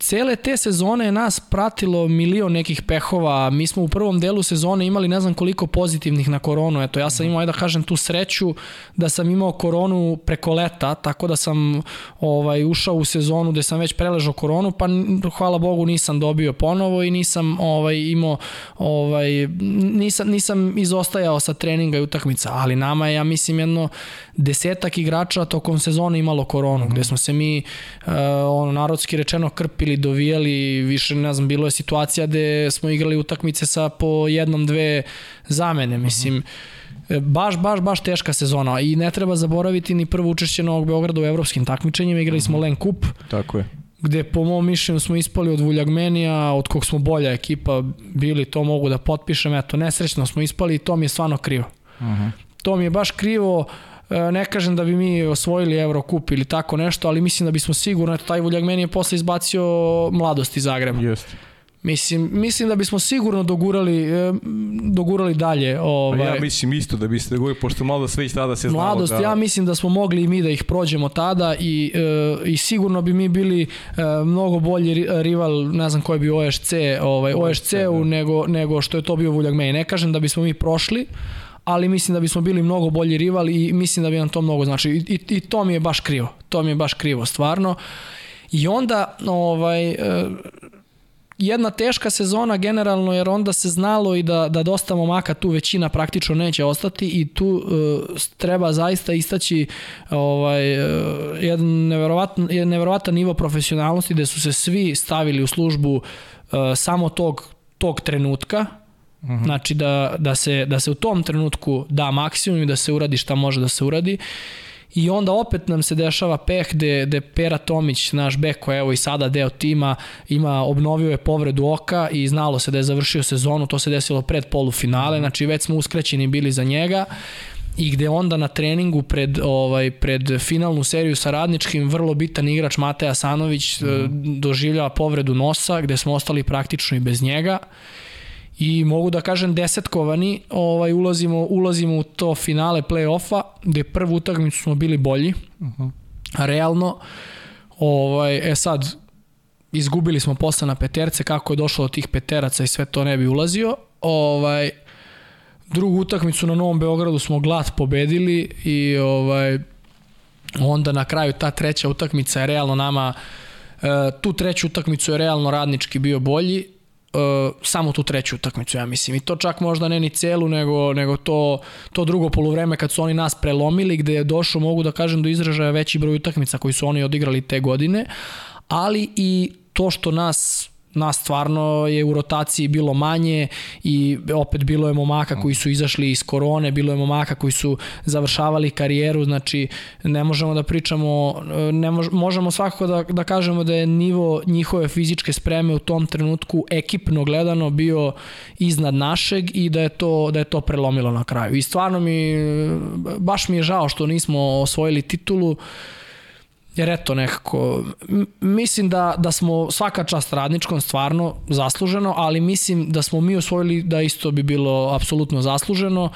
cele te sezone je nas pratilo milion nekih pehova. Mi smo u prvom delu sezone imali ne znam koliko pozitivnih na koronu. Eto, ja sam imao, ajde da kažem, tu sreću da sam imao koronu preko leta, tako da sam ovaj, ušao u sezonu gde sam već preležao koronu, pa hvala Bogu nisam dobio ponovo i nisam ovaj, imao, ovaj, nisam, nisam izostajao sa treninga i utakmica, ali nama je, ja mislim, jedno desetak igrača tokom sezone imalo koronu, -hmm. gde smo se mi, uh, ono, narodski rečeno, krpili, dovijali, više, ne znam, bilo je situacija gde smo igrali utakmice sa po jednom, dve zamene, mislim, mm -hmm baš, baš, baš teška sezona i ne treba zaboraviti ni prvo učešće Novog Beograda u evropskim takmičenjima, igrali smo Len Kup. Tako je gde po mom mišljenju smo ispali od Vuljagmenija, od kog smo bolja ekipa bili, to mogu da potpišem, eto, nesrećno smo ispali i to mi je stvarno krivo. Uh -huh. To mi je baš krivo, E, ne kažem da bi mi osvojili Eurocup ili tako nešto, ali mislim da bismo sigurno, eto, taj Vuljak meni je posle izbacio mladost iz Zagreba. Jeste. Mislim, mislim da bismo sigurno dogurali, e, dogurali dalje. Ovaj, ja mislim isto da biste dogurali, pošto malo sve već tada se znalo. Mladost, da... ja mislim da smo mogli i mi da ih prođemo tada i, e, i sigurno bi mi bili mnogo bolji rival, ne znam koji bi OSC, ovaj, OSC-u da. nego, nego što je to bio Vuljak Ne kažem da bismo mi prošli, ali mislim da bismo bili mnogo bolji rival i mislim da bi nam to mnogo znači i, i, i to mi je baš krivo. To mi je baš krivo stvarno. I onda ovaj e, jedna teška sezona generalno jer onda se znalo i da, da dosta momaka tu većina praktično neće ostati i tu uh, treba zaista istaći ovaj, uh, jedan, neverovatan, jedan neverovatan nivo profesionalnosti gde su se svi stavili u službu uh, samo tog, tog trenutka Uh -huh. Znači da, da, se, da se u tom trenutku da maksimum i da se uradi šta može da se uradi. I onda opet nam se dešava peh gde, gde Pera Tomić, naš bek koji je evo i sada deo tima, ima, obnovio je povredu oka i znalo se da je završio sezonu, to se desilo pred polufinale, znači već smo uskrećeni bili za njega i gde onda na treningu pred ovaj pred finalnu seriju sa Radničkim vrlo bitan igrač Mateja Sanović mm -hmm. doživljava povredu nosa gde smo ostali praktično i bez njega i mogu da kažem desetkovani, ovaj, ulazimo, ulazimo u to finale play-offa, gde prvu utakmicu smo bili bolji, uh -huh. realno, ovaj, e sad, izgubili smo posle na peterce, kako je došlo do tih peteraca i sve to ne bi ulazio, ovaj, drugu utakmicu na Novom Beogradu smo glad pobedili i ovaj, onda na kraju ta treća utakmica je realno nama, e, tu treću utakmicu je realno radnički bio bolji, uh, samo tu treću utakmicu, ja mislim. I to čak možda ne ni celu, nego, nego to, to drugo poluvreme kad su oni nas prelomili, gde je došao, mogu da kažem, do izražaja veći broj utakmica koji su oni odigrali te godine, ali i to što nas nas stvarno je u rotaciji bilo manje i opet bilo je momaka koji su izašli iz korone, bilo je momaka koji su završavali karijeru, znači ne možemo da pričamo, ne mož, možemo svakako da, da kažemo da je nivo njihove fizičke spreme u tom trenutku ekipno gledano bio iznad našeg i da je to, da je to prelomilo na kraju. I stvarno mi, baš mi je žao što nismo osvojili titulu, Jer eto nekako, mislim da, da smo svaka čast radničkom stvarno zasluženo, ali mislim da smo mi osvojili da isto bi bilo apsolutno zasluženo.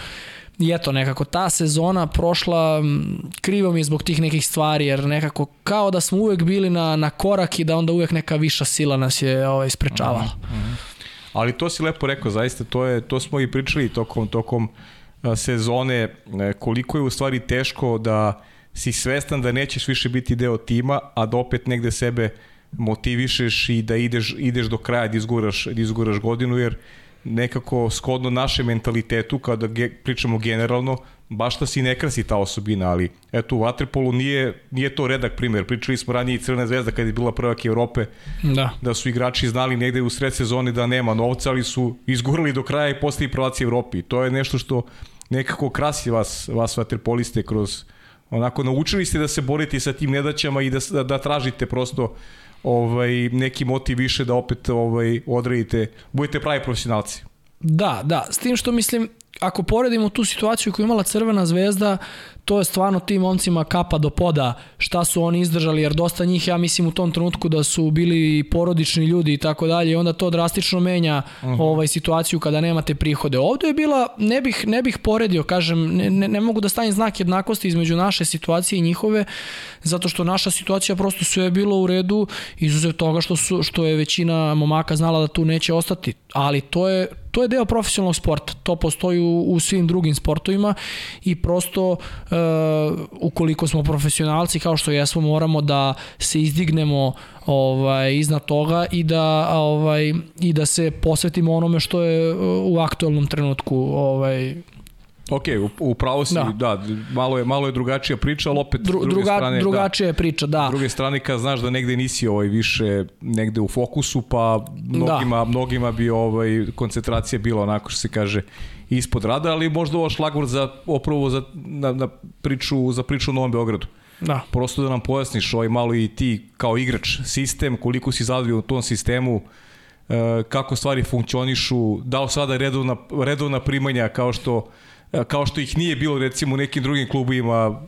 I eto nekako ta sezona prošla krivo mi je zbog tih nekih stvari jer nekako kao da smo uvek bili na, na korak i da onda uvek neka viša sila nas je ovaj, sprečavala. Uh -huh. Ali to si lepo rekao, zaista to, je, to smo i pričali tokom, tokom sezone e, koliko je u stvari teško da si svestan da nećeš više biti deo tima, a da opet negde sebe motivišeš i da ideš, ideš do kraja da izguraš, da izguraš godinu, jer nekako skodno naše mentalitetu, kada ge, pričamo generalno, baš da si ne krasi ta osobina, ali eto u Waterpolu nije, nije to redak primer. Pričali smo ranije i Crvena zvezda kada je bila prvak Evrope, da. da su igrači znali negde u sred sezone da nema novca, ali su izgurali do kraja i postali prvaci Evropi. To je nešto što nekako krasi vas, vas vaterpoliste kroz, onako naučili ste da se borite sa tim nedaćama i da, da, da tražite prosto ovaj, neki motiv više da opet ovaj, odredite, budete pravi profesionalci. Da, da, s tim što mislim, ako poredimo tu situaciju koju imala Crvena zvezda, to je stvarno tim momcima kapa do poda šta su oni izdržali, jer dosta njih, ja mislim u tom trenutku da su bili porodični ljudi i tako dalje i onda to drastično menja uh -huh. ovaj situaciju kada nemate prihode. Ovde je bila, ne bih, ne bih poredio, kažem, ne, ne, ne mogu da stavim znak jednakosti između naše situacije i njihove, zato što naša situacija prosto sve je bilo u redu, izuzev toga što, su, što je većina momaka znala da tu neće ostati, ali to je, to je deo profesionalnog sporta, to postoji u, u svim drugim sportovima i prosto e, ukoliko smo profesionalci kao što jesmo moramo da se izdignemo ovaj iznad toga i da ovaj i da se posvetimo onome što je u aktuelnom trenutku ovaj Ok, upravo si, da. da, malo, je, malo je drugačija priča, ali opet Dru, druge druga, strane, drugačija da, je priča, da. S druge strane, kad znaš da negde nisi ovaj, više negde u fokusu, pa mnogima, da. mnogima bi ovaj, koncentracija bila onako što se kaže ispod rada, ali možda ovo šlagvor za opravo za, na, na priču, za priču o Novom Beogradu. Da. Prosto da nam pojasniš ovaj malo i ti kao igrač sistem, koliko si zadovoljan u tom sistemu, e, kako stvari funkcionišu, da li sada redovna, redovna primanja kao što kao što ih nije bilo recimo u nekim drugim klubovima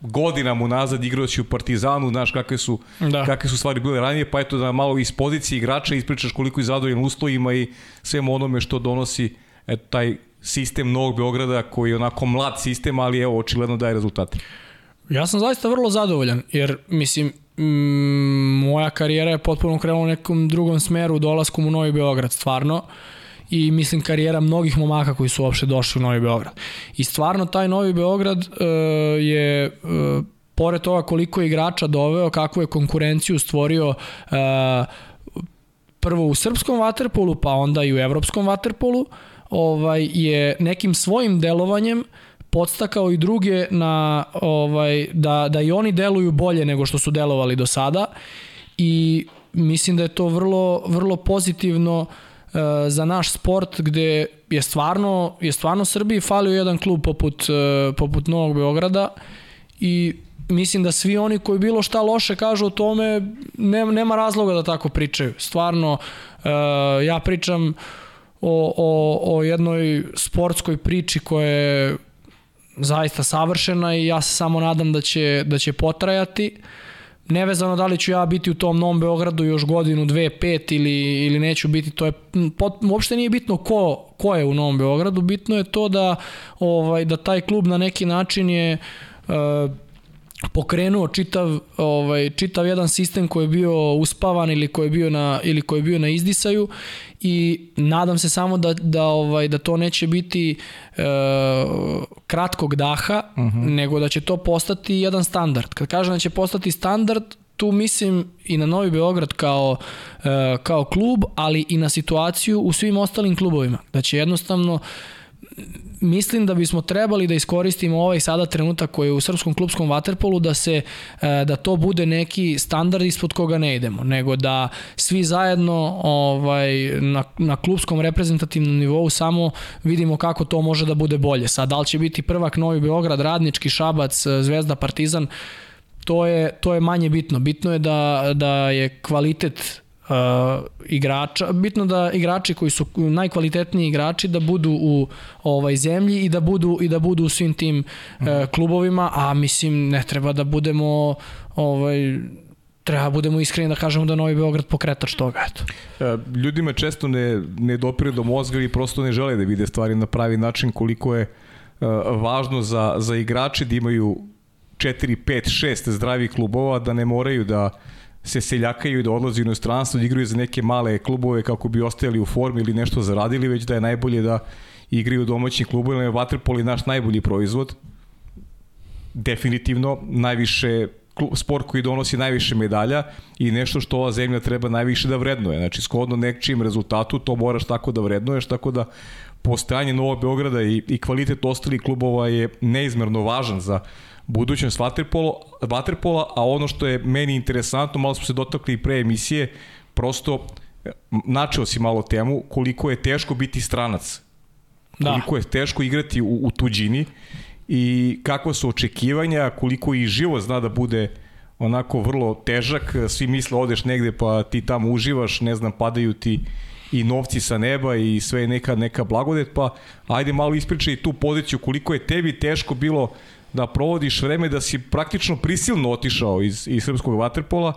godinama unazad igrajući u Partizanu, znaš kakve su, da. kakve su stvari bile ranije, pa eto da malo iz pozicije igrača ispričaš koliko je zadovoljan uslovima i svemu onome što donosi eto, taj sistem Novog Beograda koji je onako mlad sistem, ali evo očigledno daje rezultate. Ja sam zaista vrlo zadovoljan, jer mislim, mm, moja karijera je potpuno krenula u nekom drugom smeru dolaskom u Novi Beograd, stvarno. Uh, i mislim karijera mnogih momaka koji su uopšte došli u Novi Beograd. I stvarno taj Novi Beograd uh, je uh, pored toga koliko je igrača doveo, kakvu je konkurenciju stvorio uh, prvo u srpskom vaterpolu, pa onda i u evropskom vaterpolu, ovaj je nekim svojim delovanjem podstakao i druge na ovaj da da i oni deluju bolje nego što su delovali do sada i mislim da je to vrlo vrlo pozitivno uh, za naš sport gde je stvarno, je stvarno Srbiji falio jedan klub poput, e, poput Novog Beograda i mislim da svi oni koji bilo šta loše kažu o tome, nema, nema razloga da tako pričaju. Stvarno, e, ja pričam o, o, o jednoj sportskoj priči koja je zaista savršena i ja se samo nadam da će, da će potrajati. Uh, nevezano da li ću ja biti u tom Novom Beogradu još godinu, dve, pet ili, ili neću biti, to je pot, uopšte nije bitno ko, ko je u Novom Beogradu, bitno je to da, ovaj, da taj klub na neki način je uh, pokrenuo čitav ovaj čitav jedan sistem koji je bio uspavan ili koji je bio na ili koji je bio na izdisaju i nadam se samo da da ovaj da to neće biti e, kratkog daha uh mhm. -huh. nego da će to postati jedan standard. Kad kažem da će postati standard, tu mislim i na Novi Beograd kao, e, kao klub, ali i na situaciju u svim ostalim klubovima. Da će jednostavno mislim da bismo trebali da iskoristimo ovaj sada trenutak koji je u srpskom klubskom vaterpolu da se e, da to bude neki standard ispod koga ne idemo, nego da svi zajedno ovaj na na klubskom reprezentativnom nivou samo vidimo kako to može da bude bolje. Sad da li će biti prvak Novi Beograd, Radnički, Šabac, Zvezda, Partizan, to je to je manje bitno. Bitno je da da je kvalitet uh, igrača, bitno da igrači koji su najkvalitetniji igrači da budu u ovaj zemlji i da budu i da budu u svim tim uh, klubovima, a mislim ne treba da budemo ovaj treba da budemo iskreni da kažemo da Novi Beograd pokretač toga. Eto. E, ljudima često ne, ne dopire do mozga i prosto ne žele da vide stvari na pravi način koliko je uh, važno za, za igrače da imaju 4, 5, 6 zdravih klubova, da ne moraju da uh, se seljakaju i da odlaze u inostranstvo, da igraju za neke male klubove kako bi ostajali u formi ili nešto zaradili, već da je najbolje da igraju u domaćim klubovima. Vaterpol je naš najbolji proizvod. Definitivno, najviše sport koji donosi najviše medalja i nešto što ova zemlja treba najviše da vrednuje. Znači, skodno nekčijim rezultatu, to moraš tako da vrednuješ, tako da postojanje Novog Beograda i, i kvalitet ostalih klubova je neizmerno važan za budućnost vaterpola, vaterpola, a ono što je meni interesantno, malo smo se dotakli i pre emisije, prosto načeo si malo temu koliko je teško biti stranac. Da. Koliko je teško igrati u, u tuđini i kakva su očekivanja, koliko i život zna da bude onako vrlo težak, svi misle odeš negde pa ti tamo uživaš, ne znam, padaju ti i novci sa neba i sve neka, neka blagodet, pa ajde malo ispričaj tu poziciju koliko je tebi teško bilo da provodiš vreme da si praktično prisilno otišao iz, iz srpskog vaterpola,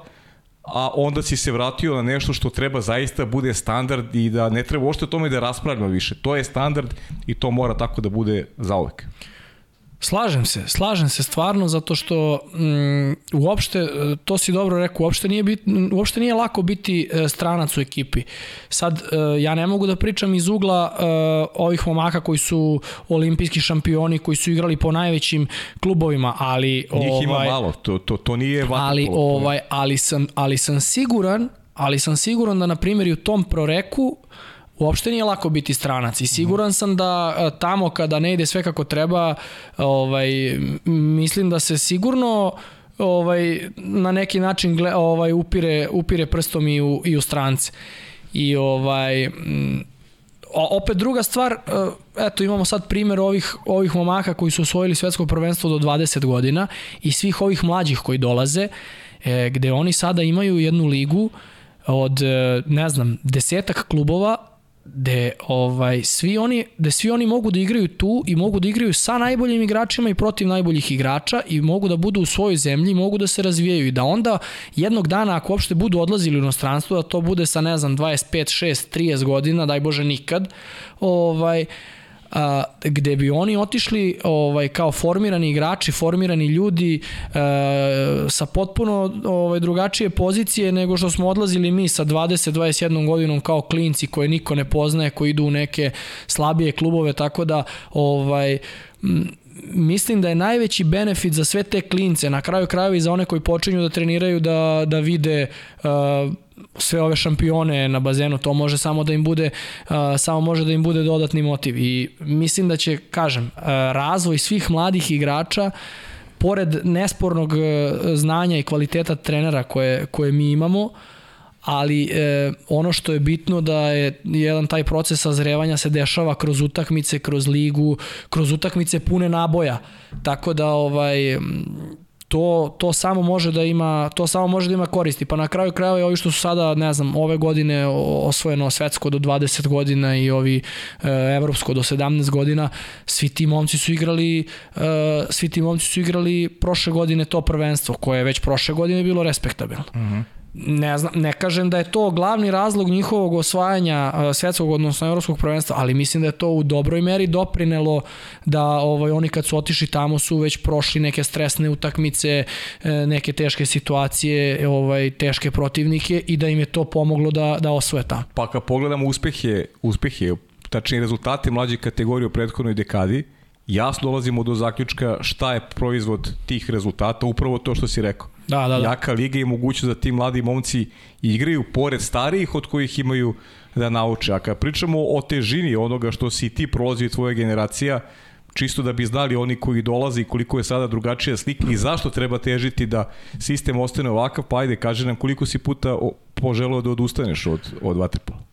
a onda si se vratio na nešto što treba zaista bude standard i da ne treba uopšte o tome da raspravljamo više. To je standard i to mora tako da bude zaovek. Slažem se, slažem se stvarno zato što mm, uopšte, e, to si dobro rekao, uopšte nije, bit, uopšte nije lako biti e, stranac u ekipi. Sad, e, ja ne mogu da pričam iz ugla ovih momaka koji su olimpijski šampioni, koji su igrali po najvećim klubovima, ali... Njih ovaj, ima malo, to, to, to nije vaterpolo. Ali, ovaj, ali, sam, ali sam siguran, ali sam siguran da, na primjer, u tom proreku uopšte nije lako biti stranac i siguran sam da e, tamo kada ne ide sve kako treba, ovaj, mislim da se sigurno ovaj na neki način gle, ovaj upire upire prstom i u i u strance. I ovaj opet druga stvar, e, eto imamo sad primer ovih, ovih momaka koji su osvojili svetsko prvenstvo do 20 godina i svih ovih mlađih koji dolaze, e, gde oni sada imaju jednu ligu od, ne znam, desetak klubova gde ovaj svi oni da svi oni mogu da igraju tu i mogu da igraju sa najboljim igračima i protiv najboljih igrača i mogu da budu u svojoj zemlji, mogu da se razvijaju i da onda jednog dana ako uopšte budu odlazili u inostranstvo da to bude sa ne znam 25, 6, 30 godina, daj bože nikad. Ovaj a, gde bi oni otišli ovaj kao formirani igrači, formirani ljudi a, sa potpuno ovaj drugačije pozicije nego što smo odlazili mi sa 20 21 godinom kao klinci koje niko ne poznaje, koji idu u neke slabije klubove, tako da ovaj mislim da je najveći benefit za sve te klince, na kraju krajeva i za one koji počinju da treniraju da, da vide uh, sve ove šampione na bazenu, to može samo da im bude uh, samo može da im bude dodatni motiv. I mislim da će, kažem, uh, razvoj svih mladih igrača pored nespornog uh, znanja i kvaliteta trenera koje, koje mi imamo, ali e, ono što je bitno da je jedan taj proces sazrevanja se dešava kroz utakmice, kroz ligu, kroz utakmice pune naboja. Tako da ovaj to, to samo može da ima to samo može da ima koristi pa na kraju krajeva i ovi što su sada ne znam ove godine osvojeno svetsko do 20 godina i ovi e, evropsko do 17 godina svi ti momci su igrali e, svi ti momci su igrali prošle godine to prvenstvo koje je već prošle godine bilo respektabilno mhm. -huh ne, znam, ne kažem da je to glavni razlog njihovog osvajanja svetskog odnosno evropskog prvenstva, ali mislim da je to u dobroj meri doprinelo da ovaj oni kad su otišli tamo su već prošli neke stresne utakmice, e, neke teške situacije, ovaj teške protivnike i da im je to pomoglo da da osvoje tamo. Pa kad pogledamo uspehe, uspehe, tačnije rezultate mlađe kategorije u prethodnoj dekadi, jasno dolazimo do zaključka šta je proizvod tih rezultata, upravo to što si rekao. Da, da, da. Jaka liga i mogućnost da ti mladi momci igraju pored starijih od kojih imaju da nauče. A kad pričamo o težini onoga što si ti prolazio i tvoja generacija, čisto da bi znali oni koji dolaze koliko je sada drugačija slika i zašto treba težiti da sistem ostane ovakav, pa ajde, kaže nam koliko si puta poželao da odustaneš od, od vaterpola.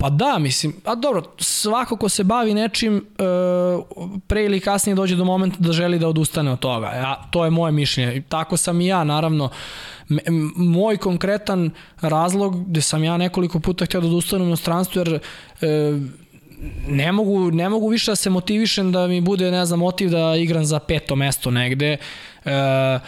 Pa da, mislim, a dobro, svako ko se bavi nečim, e, pre ili kasnije dođe do momenta da želi da odustane od toga. Ja, to je moje mišljenje. Tako sam i ja, naravno. Moj konkretan razlog gde sam ja nekoliko puta htio da odustanem u inostranstvu, jer e, ne mogu, ne mogu više da se motivišem da mi bude, ne znam, motiv da igram za peto mesto negde. E,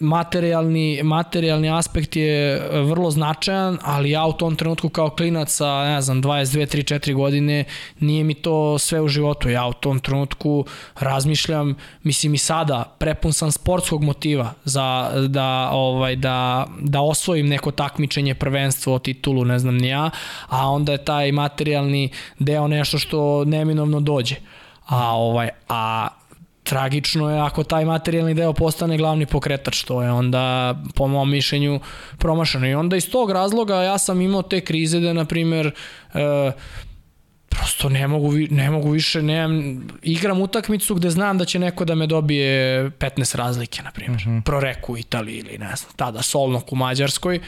materijalni, materijalni aspekt je vrlo značajan, ali ja u tom trenutku kao klinac sa, ne znam, 22, 3, 4 godine, nije mi to sve u životu. Ja u tom trenutku razmišljam, mislim i sada, prepun sam sportskog motiva za, da, ovaj, da, da osvojim neko takmičenje, prvenstvo, titulu, ne znam ni ja, a onda je taj materijalni deo nešto što neminovno dođe. A ovaj a tragično je ako taj materijalni deo postane glavni pokretač, to je onda po mom mišljenju promašano. I onda iz tog razloga ja sam imao te krize da, na primer, e, prosto ne mogu, ne mogu više, nemam, igram utakmicu gde znam da će neko da me dobije 15 razlike, na primjer, uh mhm. -huh. proreku u Italiji ili ne znam, tada Solnok u Mađarskoj.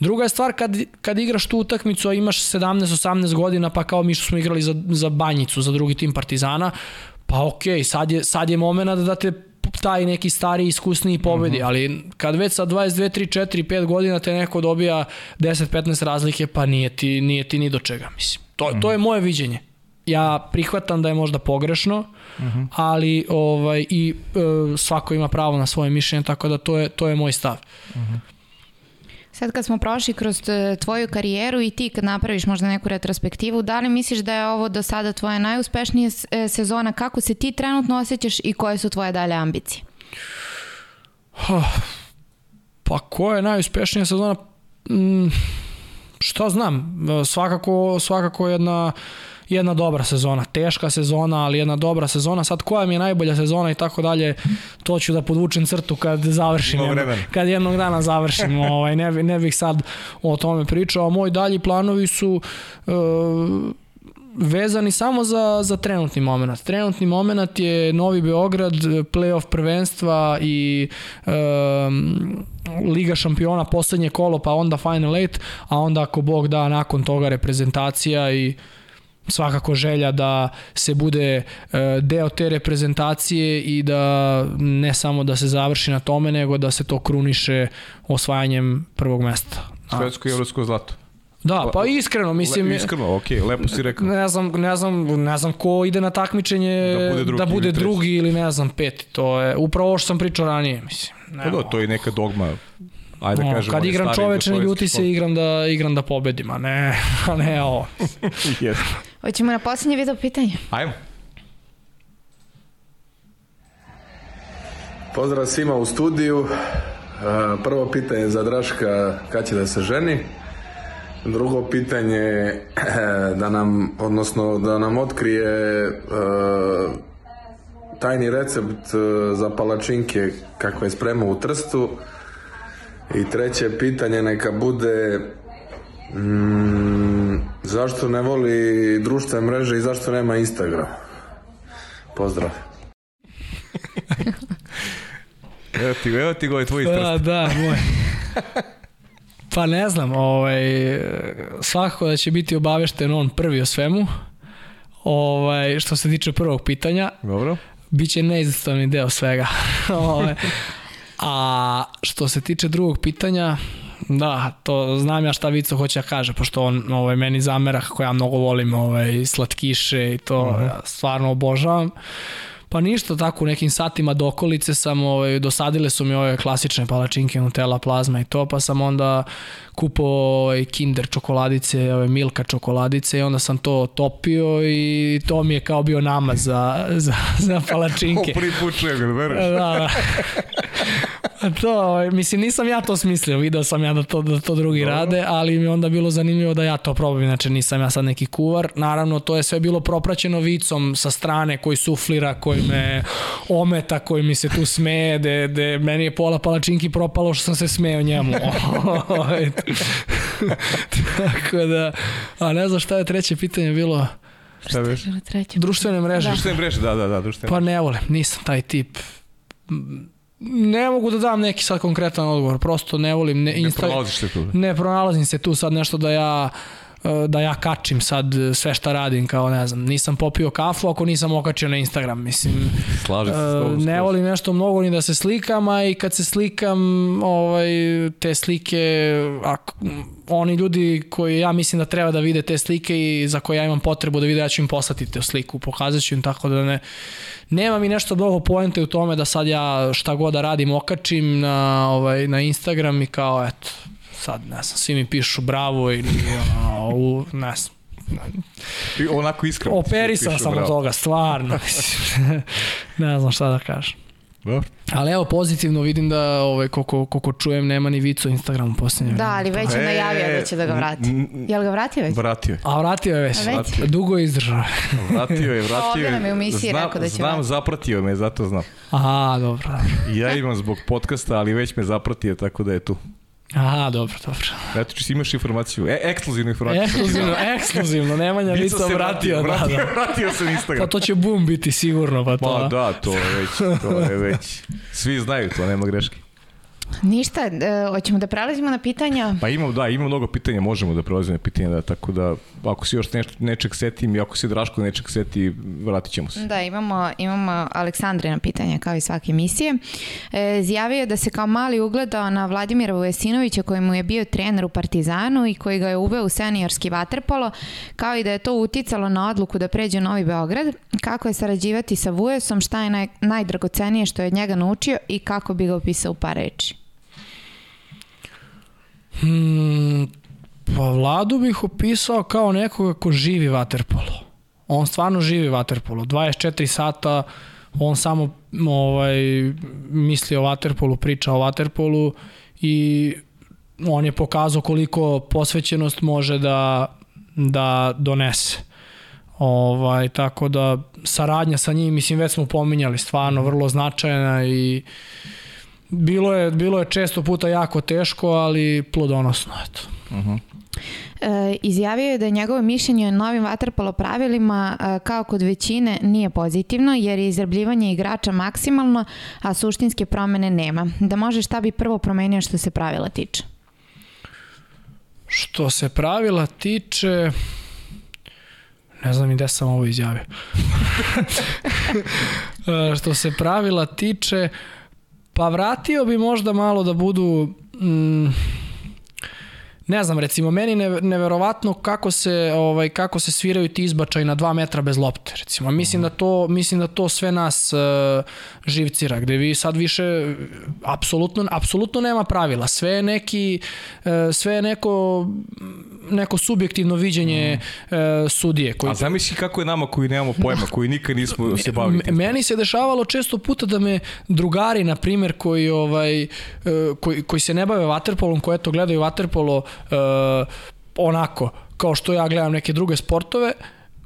Druga je stvar kad, kad igraš tu utakmicu, a imaš 17-18 godina, pa kao mi što smo igrali za, za Banjicu, za drugi tim Partizana, pa okej, okay, sad, je, sad je moment da te taj neki stari iskusniji pobedi, uh -huh. ali kad već sa 22, 3, 4, 5 godina te neko dobija 10-15 razlike, pa nije ti, nije ti ni do čega, mislim. To, uh -huh. to je moje viđenje. Ja prihvatam da je možda pogrešno, uh -huh. ali ovaj i e, svako ima pravo na svoje mišljenje, tako da to je to je moj stav. Uh -huh. Sad kad smo prošli kroz e, tvoju karijeru i ti kad napraviš možda neku retrospektivu, da li misliš da je ovo do sada tvoja najuspešnija e, sezona? Kako se ti trenutno osjećaš i koje su tvoje dalje ambicije? Pa koja je najuspešnija sezona? Mm, šta znam, svakako, svakako jedna jedna dobra sezona, teška sezona, ali jedna dobra sezona. Sad koja mi je najbolja sezona i tako dalje, to ću da podvučem crtu kad završim, jedno, kad jednog dana završim, ovaj, ne, ne bih sad o tome pričao. Moji dalji planovi su uh, vezani samo za, za trenutni moment. Trenutni moment je Novi Beograd, playoff prvenstva i um, Liga šampiona poslednje kolo, pa onda Final Eight, a onda ako Bog da nakon toga reprezentacija i svakako želja da se bude e, deo te reprezentacije i da ne samo da se završi na tome, nego da se to kruniše osvajanjem prvog mesta. Svetsko i evropsko zlato. Da, pa iskreno, mislim... Le, iskreno, okej, okay, lepo si rekao. Ne znam, ne znam, ne znam ko ide na takmičenje da bude drugi, da bude ili, drugi ili ne znam, peti. To je upravo ovo što sam pričao ranije, mislim. Ne, pa da, to je neka dogma ajde no, kažemo, kad igram čoveče, ne ljuti se, igram da, igram da pobedim, a ne, a ne ovo. Jeste. Hoćemo na poslednje video pitanje. Ajmo. Pozdrav svima u studiju. Prvo pitanje za Draška, kad će da se ženi? Drugo pitanje da nam, odnosno da nam otkrije tajni recept za palačinke kako je spremao u Trstu. I treće pitanje neka bude mm, zašto ne voli društvene mreže i zašto nema Instagram? Pozdrav. evo ti, evo ti go tvoj Da, da, moj. Pa ne znam, ovaj, svakako da će biti obavešten on prvi o svemu. Ovaj, što se tiče prvog pitanja. Dobro. Biće neizostavni deo svega. ovaj, A što se tiče drugog pitanja, da, to znam ja šta Vico hoće da kaže, pošto on ovaj, meni zamera kako ja mnogo volim ovaj, slatkiše i to uh -huh. ja stvarno obožavam. Pa ništa, tako u nekim satima do okolice sam, ovaj, dosadile su mi ove klasične palačinke, Nutella, plazma i to, pa sam onda kupo ovaj, Kinder čokoladice, ove Milka čokoladice i onda sam to topio i to mi je kao bio namaz za, za, za palačinke. Ovo prvi put? Da, da. to, ovaj, mislim, nisam ja to smislio, video sam ja da to, da to drugi Dobro. rade, ali mi onda bilo zanimljivo da ja to probam, znači nisam ja sad neki kuvar. Naravno, to je sve bilo propraćeno vicom sa strane koji suflira, koji me ometa, koji mi se tu smeje, de, de meni je pola palačinki propalo što sam se smeo njemu. Ovaj, Tako da, a ne znam šta je treće pitanje bilo. Šta veš? Društvene mreže. Da. Društvene mreže, da, da, da. Društvene pa ne volim, nisam taj tip ne mogu da dam neki sad konkretan odgovor, prosto ne volim. Ne, Insta... ne pronalaziš se tu? Ne pronalazim se tu sad nešto da ja da ja kačim sad sve šta radim kao ne znam, nisam popio kafu ako nisam okačio na Instagram, mislim Slažem se uh, ne volim nešto mnogo ni da se slikam, a i kad se slikam ovaj, te slike ako, oni ljudi koji ja mislim da treba da vide te slike i za koje ja imam potrebu da vide, ja ću im poslati te sliku, pokazat ću im tako da ne nema mi nešto mnogo poente u tome da sad ja šta god da radim okačim na, ovaj, na Instagram i kao eto, sad ne znam, svi mi pišu bravo ili ono, u, ne znam, I onako iskreno. Operisan sam od toga, stvarno. ne znam šta da kažem. Dobro. Ali evo, pozitivno vidim da ovaj, koliko, koliko čujem nema ni vicu Instagramu posljednje. Da, ali već je najavio da će da ga vrati. Jel ga vratio već? Vratio je. A vratio je već. već. Dugo je izdržao. vratio je, vratio je. Ovdje nam je u misiji znam, rekao da će Znam, vrati. zapratio me, zato znam. Aha, dobro. ja imam zbog podcasta, ali već me zapratio, tako da je tu. Aha, dobro, dobro. Eto, či imaš informaciju, e, ekskluzivnu informaciju. Ekskluzivno, ekskluzivno, Nemanja Vica vratio, vratio, vratio, da, da. vratio se Instagram. Pa to će boom biti sigurno, pa to. Pa da, to je već, to je već. Svi znaju to, nema greške. Ništa, e, hoćemo da prelazimo na pitanja. Pa imamo, da, imamo mnogo pitanja, možemo da prelazimo na pitanja, da, tako da ako se još nešto, nečeg setim i ako se Draško nečeg seti, vratit ćemo se. Da, imamo, imamo Aleksandrina pitanja kao i svake emisije. E, zjavio je da se kao mali ugledao na Vladimira Vujesinovića koji mu je bio trener u Partizanu i koji ga je uveo u seniorski vaterpolo, kao i da je to uticalo na odluku da pređe u Novi Beograd. Kako je sarađivati sa Vujesom, šta je naj, najdragocenije što je od njega naučio i kako bi ga opisao u par reči? Hmm, pa Vladu bih opisao kao nekoga ko živi vaterpolo. On stvarno živi vaterpolo. 24 sata on samo ovaj, misli o vaterpolu, priča o vaterpolu i on je pokazao koliko posvećenost može da, da donese. Ovaj, tako da saradnja sa njim, mislim već smo pominjali, stvarno vrlo značajna i bilo je, bilo je često puta jako teško, ali plodonosno. Eto. Uh -huh. E, izjavio je da je njegovo mišljenje o novim vaterpolo pravilima e, kao kod većine nije pozitivno jer je izrabljivanje igrača maksimalno, a suštinske promene nema. Da može šta bi prvo promenio što se pravila tiče? Što se pravila tiče... Ne znam i gde sam ovo izjavio. E, što se pravila tiče, pa vratio bi možda malo da budu... Mm, ne znam, recimo, meni ne, neverovatno kako se, ovaj, kako se sviraju ti izbačaj na 2 metra bez lopte, recimo. Mislim, da to, mislim da to sve nas uh, živcira, gde vi sad više apsolutno, apsolutno nema pravila. Sve je neki, uh, sve je neko neko subjektivno viđenje mm. uh, sudije. Koji... A zamisli kako je nama koji nemamo pojma, koji nikad nismo se bavili. Meni se dešavalo često puta da me drugari, na primjer, koji, ovaj, uh, koji, koji se ne bave vaterpolom, koji eto gledaju vaterpolo uh, onako, kao što ja gledam neke druge sportove,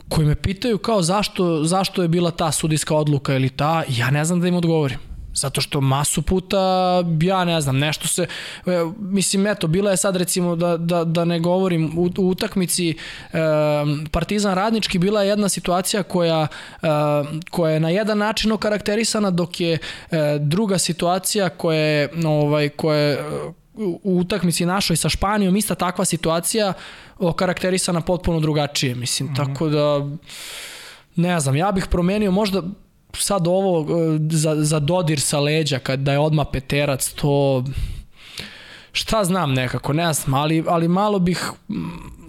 koji me pitaju kao zašto, zašto je bila ta sudijska odluka ili ta, ja ne znam da im odgovorim. Zato što masu puta, ja ne znam, nešto se, e, mislim, eto, bila je sad recimo, da, da, da ne govorim, u, u utakmici e, Partizan Radnički bila je jedna situacija koja, e, koja je na jedan način okarakterisana, dok je e, druga situacija koja je, ovaj, koja je u utakmici našoj sa Španijom ista takva situacija okarakterisana potpuno drugačije, mislim, mm -hmm. tako da ne znam, ja bih promenio možda sad ovo e, za, za dodir sa leđa kad da je odma peterac to šta znam nekako ne znam ali, ali malo bih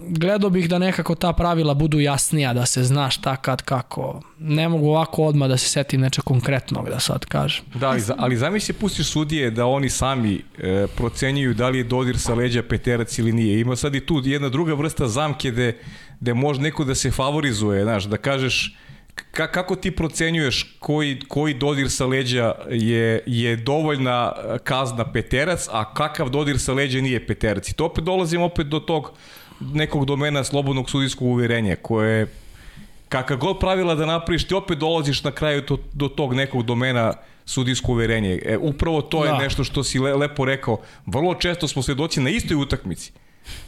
gledao bih da nekako ta pravila budu jasnija da se zna šta kad kako. Ne mogu ovako odmah da se setim nečeg konkretnog da sad kažem. Da ali, ali zamisli pustiš sudije da oni sami e, procenjuju da li je dodir sa leđa peterac ili nije. Ima sad i tu jedna druga vrsta zamke gde, gde može neko da se favorizuje znaš da kažeš ka, kako ti procenjuješ koji, koji dodir sa leđa je, je dovoljna kazna peterac, a kakav dodir sa leđa nije peterac? I to opet dolazimo opet do tog nekog domena slobodnog sudijskog uverenja, koje kakav god pravila da napraviš, ti opet dolaziš na kraju do, do tog nekog domena sudijsko uverenje. E, upravo to je da. nešto što si le, lepo rekao. Vrlo često smo svedoci na istoj utakmici.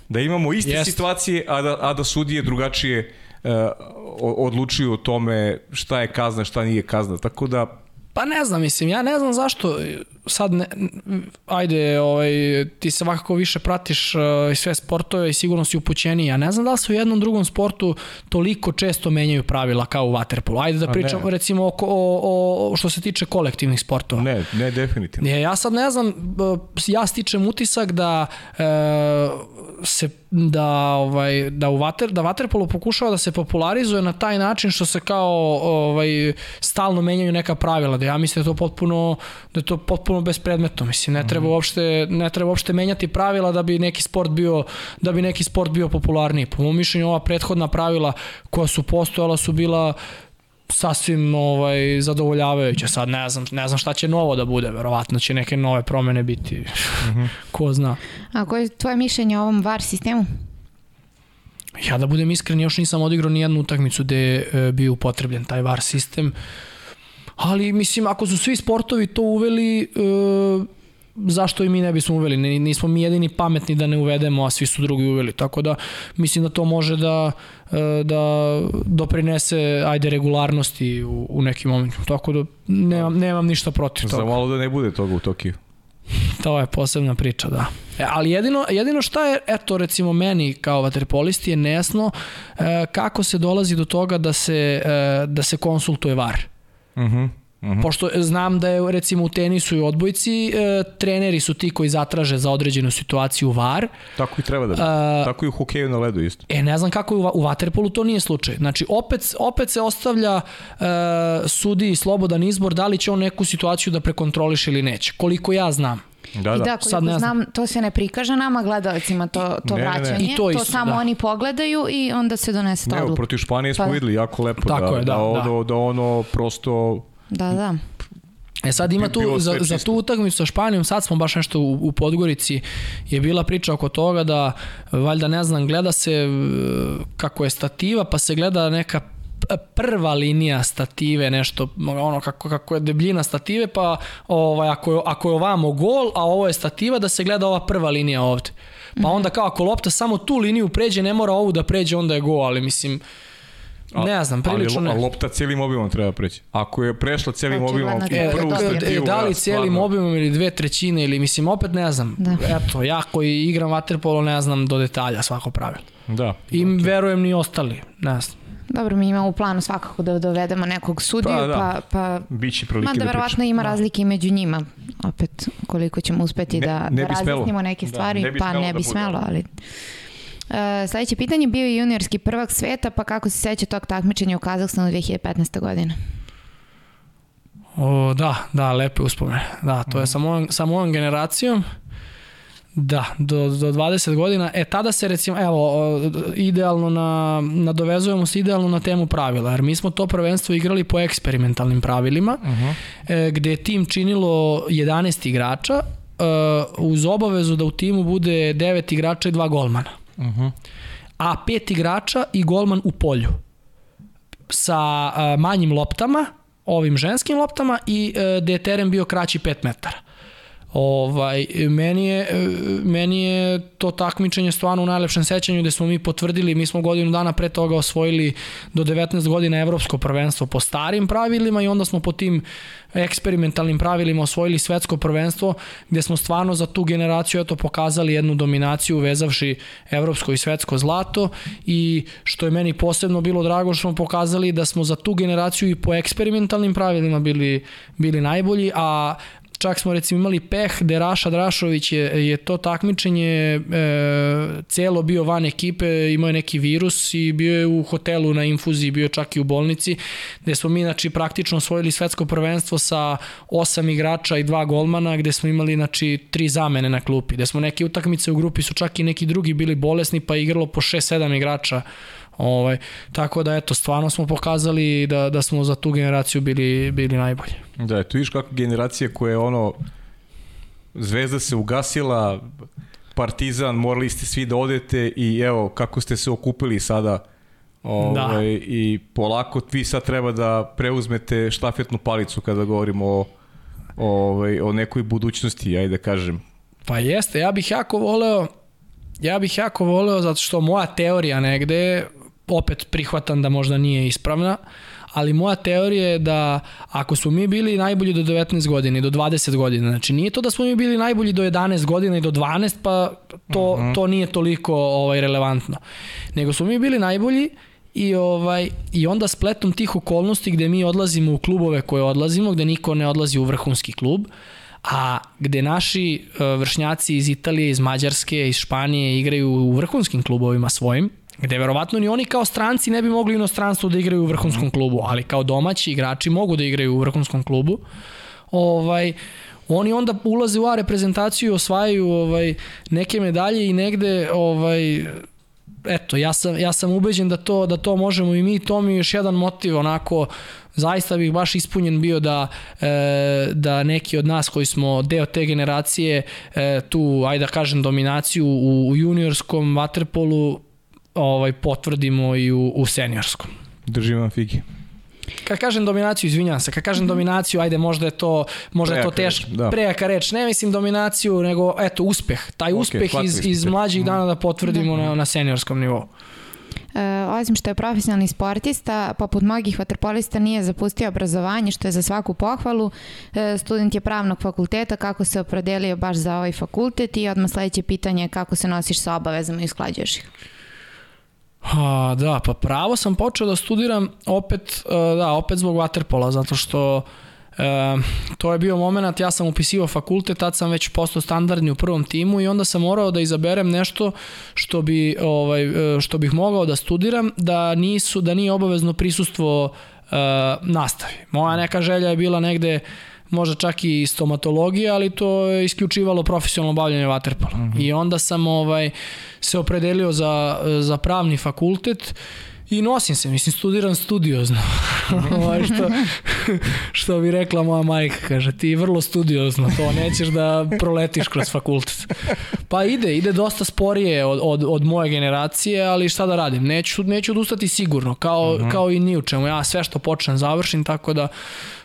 Da imamo iste Jest. situacije, a da, a da sudije drugačije uh, odlučuju o tome šta je kazna, šta nije kazna. Tako da Pa ne znam, mislim, ja ne znam zašto sad, ne, ajde, ovaj, ti se svakako više pratiš uh, sve sportove i sigurno si upućeni. Ja ne znam da li se u jednom drugom sportu toliko često menjaju pravila kao u waterpolu. Ajde da pričamo recimo o, o, o, što se tiče kolektivnih sportova. Ne, ne, definitivno. Ja, ja sad ne znam, ja stičem utisak da uh, se da ovaj da u vater da vaterpolo pokušava da se popularizuje na taj način što se kao ovaj stalno menjaju neka pravila da ja mislim da je to potpuno da je to potpuno bespredmetno mislim ne treba mhm. uopšte ne treba uopšte menjati pravila da bi neki sport bio da bi neki sport bio popularniji po mom mišljenju ova prethodna pravila koja su postojala su bila sasvim ovaj zadovoljavajuće. Sad ne znam, ne znam šta će novo da bude, verovatno će neke nove promene biti. Mm -hmm. Ko zna. A koje je tvoje mišljenje o ovom VAR sistemu? Ja da budem iskren, još nisam odigrao ni jednu utakmicu gde je e, bio upotrebljen taj VAR sistem. Ali mislim, ako su svi sportovi to uveli, e, zašto i mi ne bismo uveli? Nismo mi jedini pametni da ne uvedemo, a svi su drugi uveli. Tako da mislim da to može da, e, da doprinese ajde regularnosti u, u nekim momentima. Tako da nemam, nemam ništa protiv toga. Za malo da ne bude toga u Tokiju. To je posebna priča, da. E, ali jedino, jedino šta je, eto recimo meni kao vaterpolisti je nejasno e, kako se dolazi do toga da se, e, da se konsultuje VAR. Mhm. Uh -huh. Uh -huh. Pošto znam da je recimo u tenisu i odbojci e, treneri su ti koji zatraže za određenu situaciju VAR. Tako i treba da bude. Tako i u hokeju na ledu isto. E, ne znam kako u, u Waterpolu to nije slučaj. Znači, opet, opet se ostavlja e, sudi slobodan izbor da li će on neku situaciju da prekontroliše ili neće. Koliko ja znam. Da, da. I da, koliko Sad ne znam. znam, to se ne prikaže nama gledalcima, to, to ne, vraćanje. Ne, ne. I to, isto, to samo da. oni pogledaju i onda se donese ta odluka. Ne, protiv Španije smo pa. videli jako lepo Tako da, je, da, da, da. da, da ono prosto Da, da. E sad ima tu, za, za tu utakmicu sa Španijom, sad smo baš nešto u, u Podgorici, je bila priča oko toga da, valjda ne znam, gleda se e, kako je stativa, pa se gleda neka prva linija stative, nešto, ono kako, kako je debljina stative, pa ovaj, ako, je, ako je ovamo gol, a ovo je stativa, da se gleda ova prva linija ovde. Pa onda kao ako lopta samo tu liniju pređe, ne mora ovu da pređe, onda je gol, ali mislim, A, ne znam, prilično ne. Ali lopta cijelim obimom treba preći. Ako je prešla cijelim obimom u e, prvu stativu... Da li cijelim obimom ili dve trećine ili mislim opet ne znam. Da. Eto, ja koji igram waterpolo ne znam do detalja svako pravilo. Da. I okay. verujem ni ostali, ne znam. Dobro, mi imamo u planu svakako da dovedemo nekog sudiju, pa, da. pa, pa Biće prilike mada da verovatno ima da. razlike među njima. Opet, koliko ćemo uspeti ne, da, ne da razjasnimo neke da, stvari, da, ne pa ne da bi smelo, ali... Uh, sledeće pitanje bio je juniorski prvak sveta, pa kako se seća tog takmičenja u Kazahstanu 2015. godine? O, da, da, lepe uspomene. Da, to je sa mojom, sa mojom generacijom. Da, do, do 20 godina. E, tada se recimo, evo, idealno na, nadovezujemo se idealno na temu pravila, jer mi smo to prvenstvo igrali po eksperimentalnim pravilima, uh -huh. e, gde je tim činilo 11 igrača, e, uz obavezu da u timu bude 9 igrača i 2 golmana. Uh -huh. A pet igrača i golman u polju. Sa uh, manjim loptama, ovim ženskim loptama i da je teren bio kraći 5 metara. Ovaj, meni, je, meni je to takmičenje stvarno u najlepšem sećanju gde smo mi potvrdili, mi smo godinu dana pre toga osvojili do 19 godina evropsko prvenstvo po starim pravilima i onda smo po tim eksperimentalnim pravilima osvojili svetsko prvenstvo gde smo stvarno za tu generaciju eto pokazali jednu dominaciju vezavši evropsko i svetsko zlato i što je meni posebno bilo drago što smo pokazali da smo za tu generaciju i po eksperimentalnim pravilima bili, bili najbolji, a Čak smo recimo imali peh gde Raša Drašović je, je to takmičenje e, celo bio van ekipe, imao je neki virus i bio je u hotelu na infuziji, bio je čak i u bolnici, gde smo mi znači, praktično osvojili svetsko prvenstvo sa osam igrača i dva golmana, gde smo imali znači, tri zamene na klupi, gde smo neke utakmice u grupi su čak i neki drugi bili bolesni, pa igralo po 6-7 igrača Ovaj, tako da eto, stvarno smo pokazali da, da smo za tu generaciju bili, bili najbolji. Da, tu viš kako generacija koja je ono, Zvezda se ugasila, Partizan, morali ste svi da odete i evo kako ste se okupili sada ovaj, da. i polako vi sad treba da preuzmete štafetnu palicu kada govorimo o, ovaj, o nekoj budućnosti, ajde da kažem. Pa jeste, ja bih jako voleo ja bih jako voleo zato što moja teorija negde opet prihvatam da možda nije ispravna, ali moja teorija je da ako smo mi bili najbolji do 19 godina i do 20 godina, znači nije to da smo mi bili najbolji do 11 godina i do 12, pa to, uh mhm. -huh. to nije toliko ovaj relevantno. Nego smo mi bili najbolji i ovaj i onda spletom tih okolnosti gde mi odlazimo u klubove koje odlazimo, gde niko ne odlazi u vrhunski klub, a gde naši e, vršnjaci iz Italije, iz Mađarske, iz Španije igraju u vrhunskim klubovima svojim, gde verovatno ni oni kao stranci ne bi mogli u inostranstvu da igraju u vrhunskom klubu, ali kao domaći igrači mogu da igraju u vrhunskom klubu. Ovaj, oni onda ulaze u A reprezentaciju i osvajaju ovaj, neke medalje i negde ovaj, eto, ja sam, ja sam ubeđen da to, da to možemo i mi, to mi je još jedan motiv, onako, zaista bih baš ispunjen bio da, e, da neki od nas koji smo deo te generacije e, tu, ajde da kažem, dominaciju u, u juniorskom waterpolu ovaj, potvrdimo i u, u seniorskom. Držim vam figi. Kad kažem dominaciju, izvinjam se, kad kažem -hmm. dominaciju, ajde možda je to, možda prejaka je to teško, da. prejaka reč, ne mislim dominaciju, nego eto uspeh, taj okay, uspeh iz, iz mlađih dana da potvrdimo mm -hmm. na, na seniorskom nivou. E, osim što je profesionalni sportista, poput mnogih vaterpolista nije zapustio obrazovanje, što je za svaku pohvalu. E, student je pravnog fakulteta, kako se opredelio baš za ovaj fakultet i odmah sledeće pitanje je kako se nosiš sa obavezama i usklađuješ ih. A, da, pa pravo sam počeo da studiram opet, e, da, opet zbog waterpola, zato što E, to je bio moment, ja sam upisivao fakultet, tad sam već postao standardni u prvom timu i onda sam morao da izaberem nešto što bi ovaj e, što bih mogao da studiram, da nisu da nije obavezno prisustvo e, nastavi. Moja neka želja je bila negde možda čak i stomatologija, ali to je isključivalo profesionalno bavljanje vaterpola. Mm -hmm. I onda sam ovaj se opredelio za, za pravni fakultet i nosim se, mislim, studiram studiozno. ovaj što, što bi rekla moja majka, kaže, ti vrlo studiozno, to nećeš da proletiš kroz fakultet. Pa ide, ide dosta sporije od, od, od moje generacije, ali šta da radim, neću, neću odustati sigurno, kao, uh mhm. -huh. kao i ni u čemu. Ja sve što počnem završim, tako da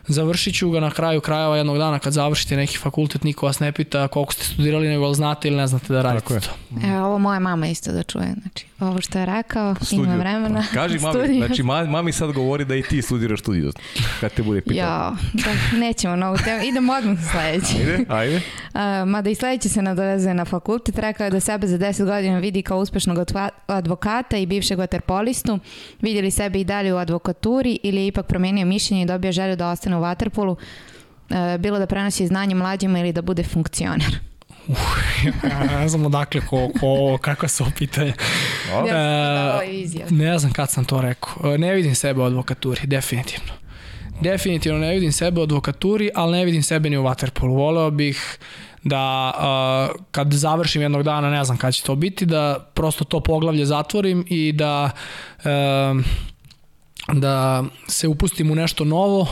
završit ću ga na kraju krajeva jednog dana kad završite neki fakultet, niko vas ne pita koliko ste studirali, nego znate ili ne znate da radite Tako je. to. Evo, ovo moja mama isto da čuje, znači, ovo što je rekao, Studiju. ima vremena. Kaži mami, znači mami sad govori da i ti studiraš studiju, kad te bude pitao. Ja, da, nećemo novu temu, idemo odmah sa sledeći. Ajde, ajde. Uh, mada i sledeći se nadovezuje na fakultet, rekao je da sebe za 10 godina vidi kao uspešnog advokata i bivšeg waterpolistu, vidjeli sebe i dalje u advokaturi ili je ipak promenio mišljenje i dobio želju da ostane u Waterpolu, e, bilo da prenosi znanje mlađima ili da bude funkcioner? Uh, ja ne znam odakle ko, ko, kakva su pitanja. E, ne znam kad sam to rekao. E, ne vidim sebe u advokaturi, definitivno. Definitivno ne vidim sebe u advokaturi, ali ne vidim sebe ni u Waterpolu. Voleo bih da uh, kad završim jednog dana, ne znam kada će to biti, da prosto to poglavlje zatvorim i da uh, da se upustim u nešto novo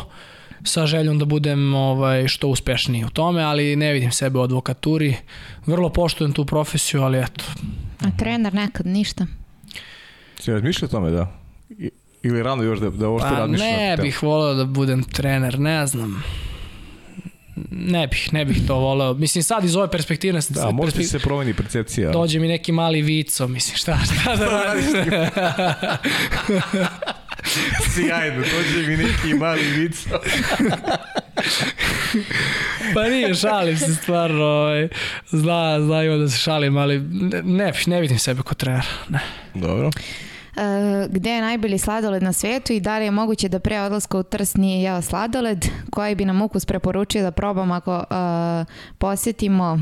sa željom da budem ovaj što uspešniji u tome, ali ne vidim sebe u advokaturi. Vrlo poštujem tu profesiju, ali eto. A trener nekad ništa? Si razmišljao o tome, da? Ili rano još da, da ovo što pa, razmišljaš? Ne bih voleo da budem trener, ne znam ne bih, ne bih to voleo. Mislim, sad iz ove perspektive... Da, možda perspek... se promeni percepcija. Dođe mi neki mali vico, mislim, šta, šta da radiš? Sjajno, dođe mi neki mali vico. pa nije, šalim se stvarno. Ovaj. Zna, zna ima da se šalim, ali ne, ne vidim sebe kao trener. Ne. Dobro. Uh, gde je najbolji sladoled na svetu i da li je moguće da pre odlaska u Trst nije jeo sladoled, koji bi nam ukus preporučio da probamo ako uh, posetimo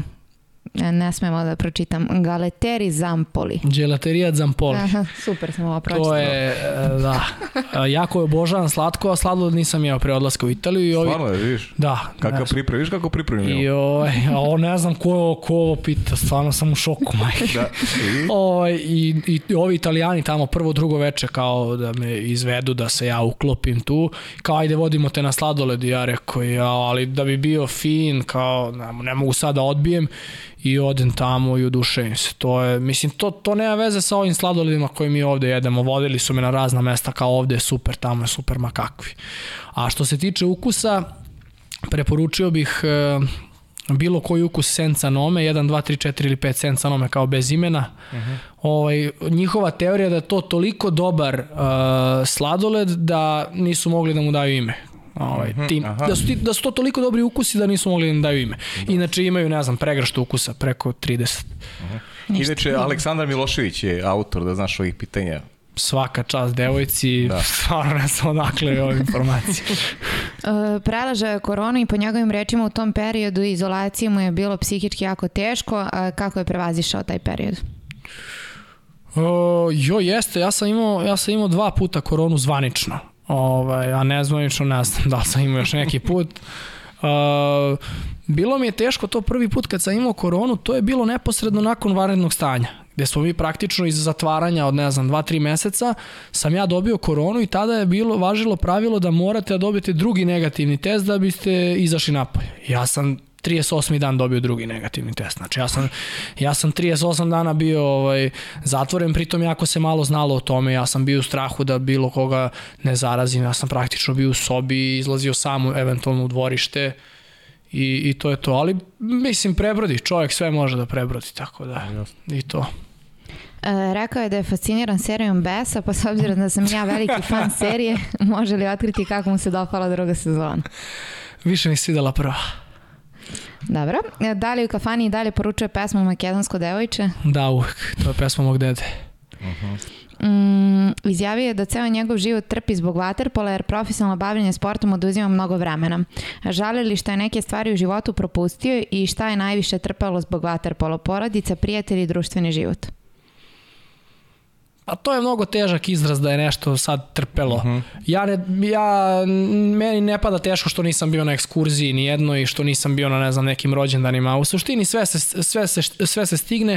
ne smemo da pročitam, Galeteri Zampoli. Gelaterija Zampoli. Aha, super sam ovo pročitala. To je, e, da, jako je obožavam slatko, a sladoled nisam jeo pre odlaska u Italiju. I ovi... Stvarno je, vidiš? Da. Kakav priprem, viš kako pripremio? I ovaj, a o, ne znam ko, ko ovo pita, stvarno sam u šoku, majke. da. I? O, ovaj, i, I ovi italijani tamo prvo, drugo veče kao da me izvedu da se ja uklopim tu, kao ajde vodimo te na sladoled ja rekao, ja, ali da bi bio fin, kao ne, ne mogu sad da odbijem i odem tamo i oduševim se. To je, mislim, to, to nema veze sa ovim sladoledima koje mi ovde jedemo. Vodili su me na razna mesta kao ovde je super, tamo je super, ma kakvi. A što se tiče ukusa, preporučio bih e, bilo koji ukus senca nome, 1, 2, 3, 4 ili 5 senca nome kao bez imena. Uh mhm. -huh. ovaj, njihova teorija je da je to toliko dobar uh, sladoled da nisu mogli da mu daju ime ovaj, mhm, tim, da, su ti, da su to toliko dobri ukusi da nisu mogli da im daju ime. Da. Inače imaju, ne znam, pregrašta ukusa preko 30. Uh -huh. Inače, Aleksandar Milošević je autor, da znaš ovih pitanja svaka čast devojci, da. stvarno ne sam odakle ove informacije. E, prelaža je koronu i po njegovim rečima u tom periodu izolacije mu je bilo psihički jako teško. A kako je prevazišao taj period? O, jo, jeste, ja sam imao, ja sam imao dva puta koronu zvanično. Ovaj, a ne zvanično ne znam da li sam imao još neki put. Uh, bilo mi je teško to prvi put kad sam imao koronu, to je bilo neposredno nakon vanrednog stanja, gde smo mi praktično iz zatvaranja od ne znam 2-3 meseca sam ja dobio koronu i tada je bilo važilo pravilo da morate da dobijete drugi negativni test da biste izašli napolje. Ja sam 38. dan dobio drugi negativni test. Znači ja sam, ja sam 38 dana bio ovaj, zatvoren, pritom jako se malo znalo o tome, ja sam bio u strahu da bilo koga ne zarazim, ja sam praktično bio u sobi, izlazio sam eventualno u dvorište i, i to je to. Ali mislim prebrodi, čovjek sve može da prebrodi, tako da i to. E, rekao je da je fasciniran serijom Besa, pa s obzirom da sam ja veliki fan serije, može li otkriti kako mu se dopala druga sezona? Više mi se svidela prva. Dobro. E, Da li u kafani i dalje poručuje pesmu Makedonsko devojče? Da, uvek. To je pesma mog dede. Mm, izjavio je da ceo njegov život trpi zbog vaterpola jer profesionalno bavljanje sportom oduzima mnogo vremena. Žali li što je neke stvari u životu propustio i šta je najviše trpelo zbog vaterpola? Porodica, prijatelji i društveni život. A to je mnogo težak izraz da je nešto sad trpelo. Uh -huh. ja, ne, ja, meni ne pada teško što nisam bio na ekskurziji ni jedno i što nisam bio na ne znam nekim rođendanima. U suštini sve se, sve se, sve se stigne.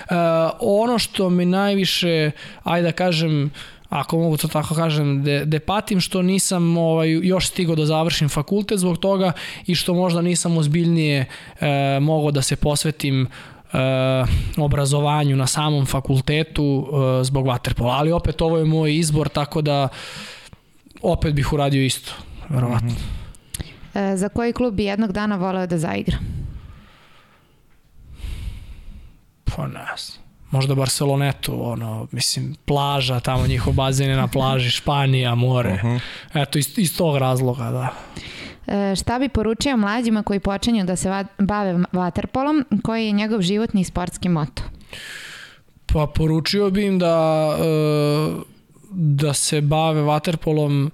Uh, ono što mi najviše, ajde da kažem, ako mogu to tako kažem, de, de patim što nisam ovaj, još stigao da završim fakultet zbog toga i što možda nisam ozbiljnije e, mogao da se posvetim obrazovanju na samom fakultetu e, zbog vaterpola. Ali opet ovo je moj izbor, tako da opet bih uradio isto, verovatno. Mm -hmm. e, za koji klub bi jednog dana voleo da zaigra? Pa ne znam možda Barcelonetu, ono, mislim, plaža, tamo njihov bazen je na plaži, Španija, more. Uh -huh. Eto, iz, iz tog razloga, da. E, šta bi poručio mlađima koji počinju da se bave vaterpolom, koji je njegov životni i sportski moto? Pa poručio bi im da, e, da se bave vaterpolom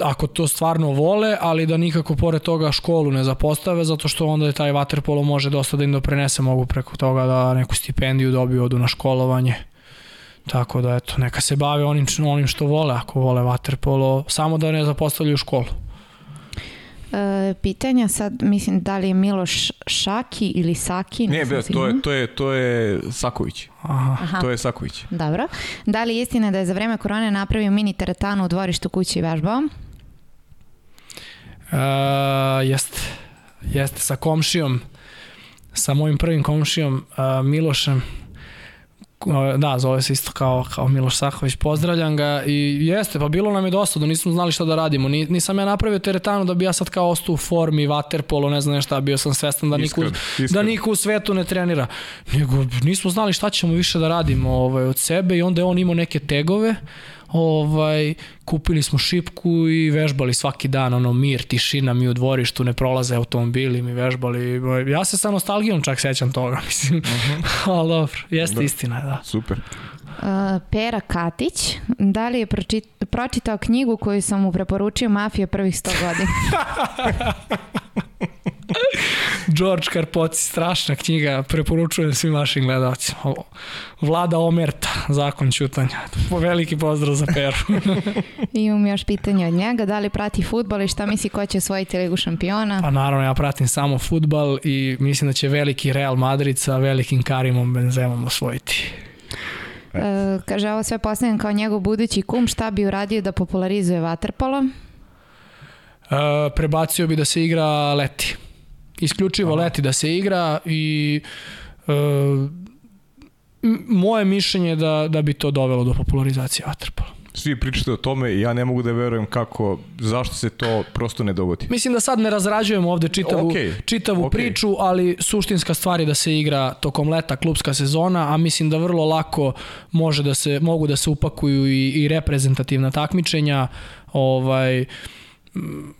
ako to stvarno vole, ali da nikako pored toga školu ne zapostave, zato što onda je taj vaterpolo može dosta da im doprenese, mogu preko toga da neku stipendiju dobiju, odu na školovanje. Tako da, eto, neka se bave onim, onim što vole, ako vole vaterpolo, samo da ne zapostavljaju školu. E, pitanja sad, mislim, da li je Miloš Šaki ili Saki? Ne, be, to je, to je, to je Saković. Aha. Aha. To je Saković. Dobro. Da li je istina da je za vreme korone napravio mini teretanu u dvorištu kući i vežbao? Uh, jeste. Jeste, sa komšijom, sa mojim prvim komšijom uh, Milošem, da, zove se isto kao, kao Miloš Sahović, pozdravljam ga i jeste, pa bilo nam je dosta, da nismo znali šta da radimo, Ni, nisam ja napravio teretanu da bi ja sad kao ostao u formi, waterpolo, ne znam nešto, bio sam svestan da niko, iskren, iskren. da niko u svetu ne trenira, nego nismo znali šta ćemo više da radimo ovaj, od sebe i onda je on imao neke tegove, ovaj, kupili smo šipku i vežbali svaki dan, ono, mir, tišina, mi u dvorištu, ne prolaze automobili, mi vežbali. Ja se sa nostalgijom čak sećam toga, mislim. Uh -huh. Ali dobro, jeste da. istina, da. Super. Uh, Pera Katić, da li je pročit, pročitao knjigu koju sam mu preporučio Mafija prvih 100 godina? George Karpoci, strašna knjiga, preporučujem svim vašim gledalcima. Vlada Omerta, zakon čutanja. Veliki pozdrav za Peru. Imam još pitanje od njega, da li prati futbol i šta misli ko će osvojiti ligu šampiona? Pa naravno, ja pratim samo futbal i mislim da će veliki Real Madrid sa velikim Karimom Benzemom osvojiti. E, kaže, ovo sve postavljam kao njegov budući kum, šta bi uradio da popularizuje vaterpolo? E, prebacio bi da se igra leti. Isključivo Aha. leti da se igra i e, moje mišljenje je da, da bi to dovelo do popularizacije vaterpola svi pričate o tome i ja ne mogu da verujem kako, zašto se to prosto ne dogodi. Mislim da sad ne razrađujemo ovde čitavu, okay. čitavu okay. priču, ali suštinska stvar je da se igra tokom leta klubska sezona, a mislim da vrlo lako može da se, mogu da se upakuju i, i reprezentativna takmičenja, ovaj,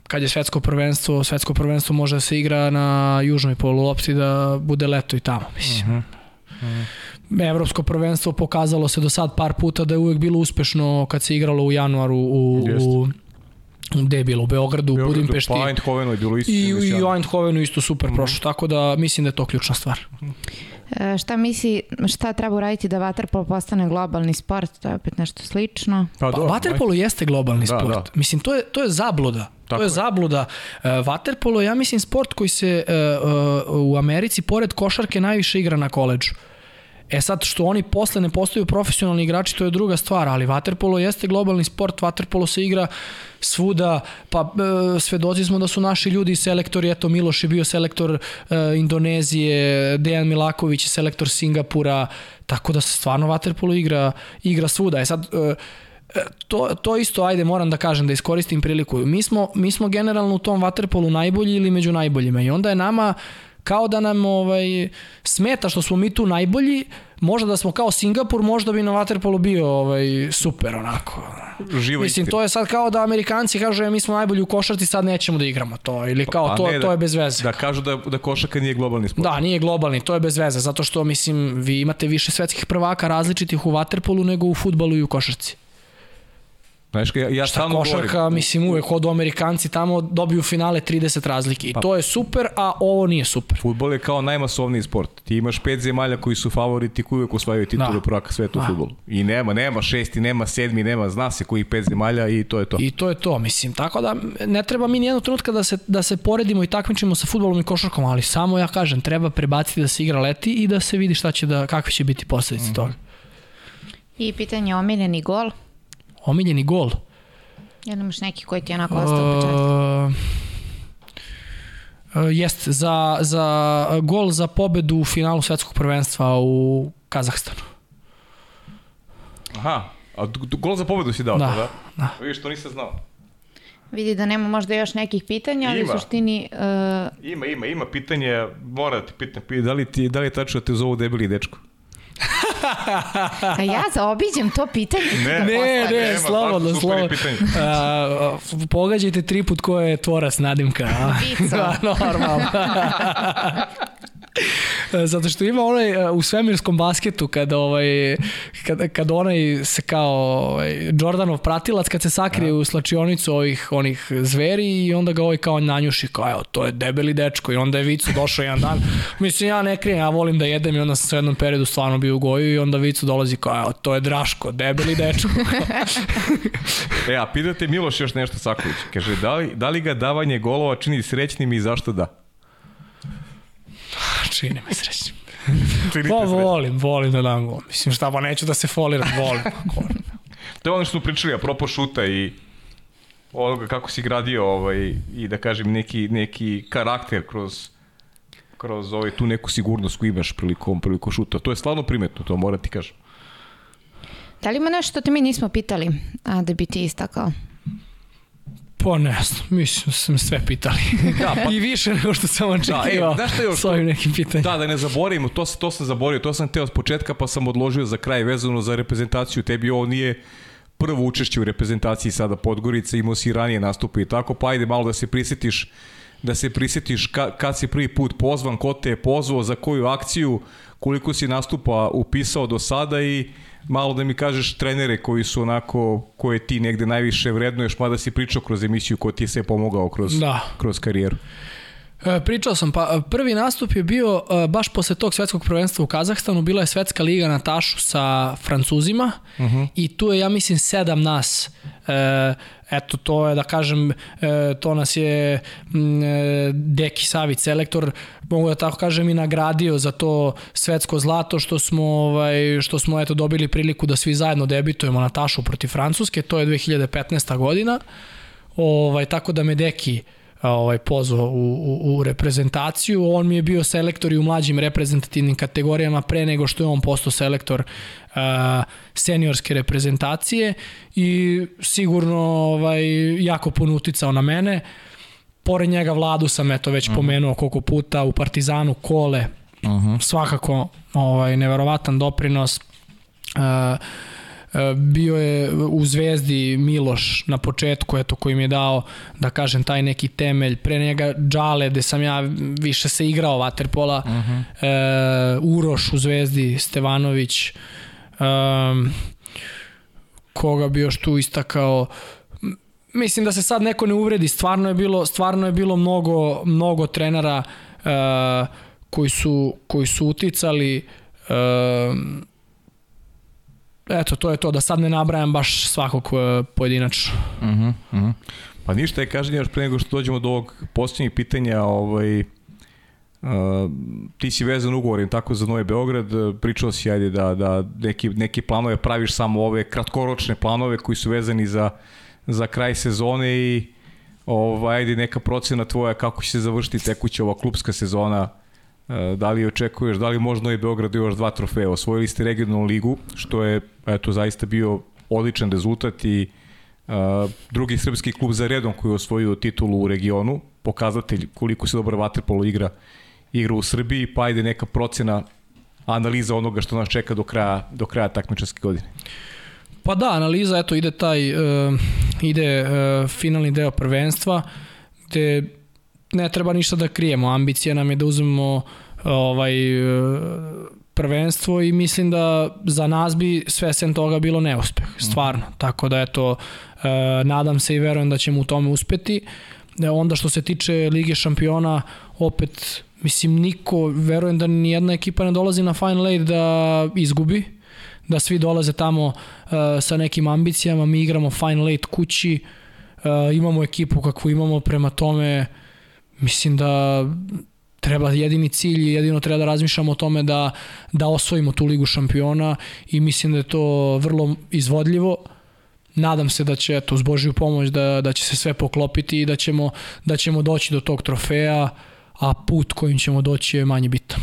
kad je svetsko prvenstvo, svetsko prvenstvo može da se igra na južnoj polulopti da bude leto i tamo, mislim. Uh -huh. Uh -huh. Evropsko prvenstvo pokazalo se do sad par puta da je uvek bilo uspešno kad se igralo u januaru u, u gde je bilo, u Beogradu, u Budimpešti. Pa Eindhovenu je bilo isto. I, i u Eindhovenu isto super mm -hmm. prošlo, tako da mislim da je to ključna stvar. E, šta misli, šta treba uraditi da vaterpolo postane globalni sport? To je opet nešto slično. Pa, pa vaterpolo jeste globalni da, sport. Da. Mislim, to je, to je zabluda. Tako to je zabluda. E, vaterpolo ja mislim, sport koji se uh, uh, u Americi, pored košarke, najviše igra na koleđu. E sad, što oni posle ne postaju profesionalni igrači, to je druga stvar, ali waterpolo jeste globalni sport, waterpolo se igra svuda, pa e, svedoci smo da su naši ljudi selektori, eto Miloš je bio selektor e, Indonezije, Dejan Milaković je selektor Singapura, tako da se stvarno waterpolo igra, igra svuda. E sad, e, to, to isto, ajde, moram da kažem, da iskoristim priliku. Mi smo, mi smo generalno u tom waterpolu najbolji ili među najboljima i onda je nama kao da nam ovaj, smeta što smo mi tu najbolji, možda da smo kao Singapur, možda bi na Waterpolu bio ovaj, super onako. Živo Mislim, to je sad kao da Amerikanci kažu, e, mi smo najbolji u košarci, sad nećemo da igramo to. Ili kao, Pa to, ne, to da- je bez veze. Da kažu da, da košaka nije globalni sport. Da, nije globalni, to je bez veze, zato što, mislim, vi imate više svetskih prvaka različitih u Waterpolu nego u futbalu i u košarci. Znaš, ja, ja Šta košarka, govorim, mislim, uvek odu Amerikanci tamo dobiju finale 30 razlike. I to je super, a ovo nije super. Futbol je kao najmasovniji sport. Ti imaš pet zemalja koji su favoriti koji uvek osvajaju titulu Da. prvaka sveta u Da. futbolu. I nema, nema šesti, nema sedmi, nema, zna se kojih pet zemalja i to je to. I to je to, mislim. Tako da ne treba mi nijednog trenutka da se, da se poredimo i takmičimo sa futbolom i košarkom, ali samo ja kažem, treba prebaciti da se igra leti i da se vidi šta će da, kakve će biti posledice toga. I pitanje omiljeni gol. Omiljeni gol. Jel imaš neki koji ti je onako ostao upečatljiv? Uh, uh, jest, za, za gol za pobedu u finalu svetskog prvenstva u Kazahstanu. Aha, a gol za pobedu si dao, Da, da? da? da. Vidiš, to nisam znao. Vidi da nema možda još nekih pitanja, ali Ima. u suštini... Uh, Ima, ima, ima pitanje, mora da ti pitam, pi- da li, ti, da li je tačno da te zovu debeli dečko? A ja zaobiđem to pitanje. Ne, da Ne, ne, nema, slobodno, slobodno. A, pogađajte tri put ko je tvorac nadimka. Vico. Da, normalno. Zato što ima onaj a, u svemirskom basketu kada ovaj kad, kad onaj se kao ovaj, Jordanov pratilac kad se sakrije u slačionicu ovih onih zveri i onda ga ovaj kao nanjuši kao evo to je debeli dečko i onda je Vicu došao jedan dan mislim ja ne krijem ja volim da jedem i onda sam u jednom periodu stvarno bio u goju i onda Vicu dolazi kao evo to je Draško debeli dečko E, a pitate Miloš još nešto Saković. Kaže, da li, da li ga davanje golova čini srećnim i zašto da? čini me srećnim Činite Pa volim, volim da dam gol. Mislim šta, pa neću da se foliram, volim. To je ono što smo pričali, apropo šuta i onoga kako si gradio ovaj, i da kažem neki, neki karakter kroz kroz ovaj, tu neku sigurnost koju imaš prilikom, prilikom šuta. To je stvarno primetno, to moram ti kažem. Da li ima nešto što te mi nismo pitali, a da bi ti istakao? Pa ne znam, mislim da sam sve pitali. Da, pa- I više nego što sam očekivao e, znaš šta još? s ovim nekim pitanjem. Da, da ne zaboravimo, to, to sam zaboravio, to sam teo od početka pa sam odložio za kraj vezano za reprezentaciju. Tebi ovo nije prvo učešće u reprezentaciji sada Podgorice, imao si ranije nastupe i tako, pa ajde malo da se prisjetiš da se prisjetiš ka, kad si prvi put pozvan, ko te je pozvao, za koju akciju, koliko si nastupa upisao do sada i malo da mi kažeš trenere koji su onako, koje ti negde najviše vrednuješ, mada si pričao kroz emisiju ko ti je sve pomogao kroz, Da. kroz karijeru. E, pričao sam, pa e, prvi nastup je bio e, baš posle tog svetskog prvenstva u Kazahstanu, bila je svetska liga na tašu sa Francuzima uh Mhm. -huh. i tu je, ja mislim, sedam nas. E, eto, to je, da kažem, e, to nas je e, Deki Savić, selektor, mogu da tako kažem, i nagradio za to svetsko zlato što smo, ovaj, što smo eto, dobili priliku da svi zajedno debitujemo na tašu protiv Francuske, to je 2015. godina. Ovaj, tako da me Deki ovaj pozvao u, u, u reprezentaciju. On mi je bio selektor i u mlađim reprezentativnim kategorijama pre nego što je on postao selektor uh, seniorske reprezentacije i sigurno ovaj jako puno uticao na mene. Pored njega Vladu sam eto već -huh. pomenuo koliko puta u Partizanu Kole. Uh -huh. Svakako ovaj neverovatan doprinos. Uh, bio je u Zvezdi Miloš na početku, eto, koji mi je dao, da kažem, taj neki temelj. Pre njega Džale, gde sam ja više se igrao vaterpola. Uh -huh. e, Uroš u Zvezdi, Stevanović. Um, koga bi još tu istakao? Mislim da se sad neko ne uvredi, stvarno je bilo, stvarno je bilo mnogo, mnogo trenera uh, koji, su, koji su uticali uh, eto, to je to, da sad ne nabrajam baš svakog uh, pojedinačno. Uh -huh, uh -huh. Pa ništa je kažem još pre nego što dođemo do ovog posljednjeg pitanja, ovaj, Uh, ti si vezan ugovorim tako za Novi Beograd, pričao si ajde da, da neki, neki planove praviš samo ove kratkoročne planove koji su vezani za, za kraj sezone i ovaj, ajde neka procena tvoja kako će se završiti tekuća ova klubska sezona da li očekuješ, da li možda Novi Beograd još dva trofeja, osvojili ste regionalnu ligu što je eto zaista bio odličan rezultat i uh, drugi srpski klub za redom koji je osvojio titulu u regionu, pokazatelj koliko se dobro vaterpolo igra igra u Srbiji, pa ajde neka procena analiza onoga što nas čeka do kraja, do kraja takmičarske godine. Pa da, analiza, eto, ide taj, uh, ide uh, finalni deo prvenstva, gde ne treba ništa da krijemo. Ambicija nam je da uzmemo ovaj, uh, prvenstvo i mislim da za nas bi sve sem toga bilo neuspeh, stvarno. Mm. Tako da, eto, uh, nadam se i verujem da ćemo u tome uspeti. Onda što se tiče Lige šampiona, opet, mislim, niko, verujem da ni jedna ekipa ne dolazi na Final Eight da izgubi, da svi dolaze tamo uh, sa nekim ambicijama, mi igramo Final Eight kući, uh, imamo ekipu kakvu imamo, prema tome mislim da treba jedini cilj i jedino treba da razmišljamo o tome da, da osvojimo tu ligu šampiona i mislim da je to vrlo izvodljivo. Nadam se da će, eto, uz Božju pomoć, da, da će se sve poklopiti i da ćemo, da ćemo doći do tog trofeja, a put kojim ćemo doći je manje bitan.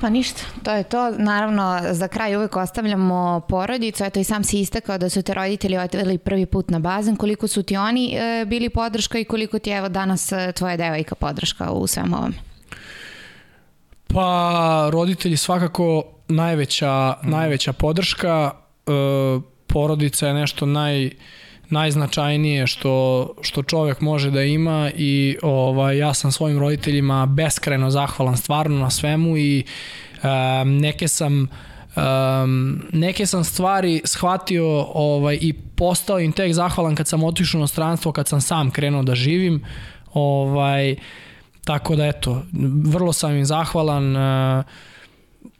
Pa ništa, to je to. Naravno, za kraj uvek ostavljamo porodicu. Eto i sam si istakao da su te roditelji odveli prvi put na bazen. Koliko su ti oni e, bili podrška i koliko ti evo danas e, tvoja devojka podrška u svem ovom? Pa, roditelji svakako najveća, mm. najveća podrška. E, porodica je nešto naj najznačajnije što, što čovek može da ima i ovaj, ja sam svojim roditeljima beskreno zahvalan stvarno na svemu i um, neke sam um, neke sam stvari shvatio ovaj, i postao im tek zahvalan kad sam otišao na stranstvo, kad sam sam krenuo da živim. Ovaj, tako da eto, vrlo sam im zahvalan uh,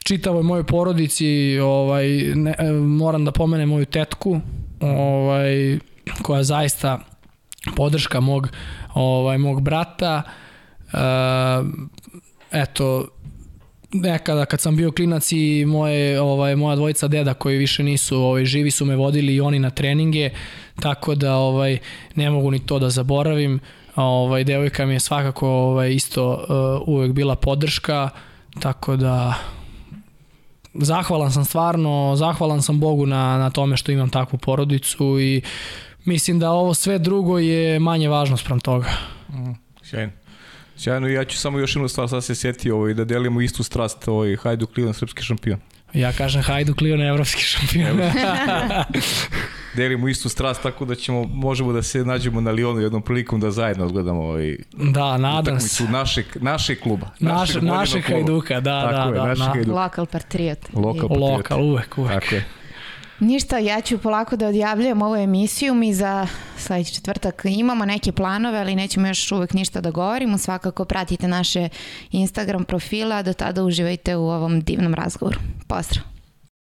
čitavoj mojoj porodici, ovaj, ne, moram da pomenem moju tetku, ovaj, koja zaista podrška mog ovaj mog brata uh, eto nekada kad sam bio klinac i moje ovaj moja dvojica deda koji više nisu ovaj živi su me vodili i oni na treninge tako da ovaj ne mogu ni to da zaboravim. Ovaj devojka mi je svakako ovaj isto uh, uvek bila podrška tako da zahvalan sam stvarno, zahvalan sam Bogu na, na tome što imam takvu porodicu i mislim da ovo sve drugo je manje važno sprem toga. Mm, sjajno. Sjajno, ja ću samo još jednu stvar sad se sjetio ovaj, da delimo istu strast, ovaj, Hajduk Livan, srpski šampion. Ja kažem Hajduk Livan, evropski šampion. delimo istu strast, tako da ćemo, možemo da se nađemo na Lionu jednom prilikom da zajedno odgledamo ovaj, da, nadam se. našeg, našeg kluba. Našeg, našeg Hajduka, da, tako da, je, da. Hajduka. Lokal patriot. Lokal patriot. Lokal, uvek, uvek. Tako je. Ništa, ja ću polako da odjavljujem ovu emisiju. Mi za sledeći četvrtak imamo neke planove, ali nećemo još uvek ništa da govorimo. Svakako pratite naše Instagram profila, do tada uživajte u ovom divnom razgovoru. Pozdrav!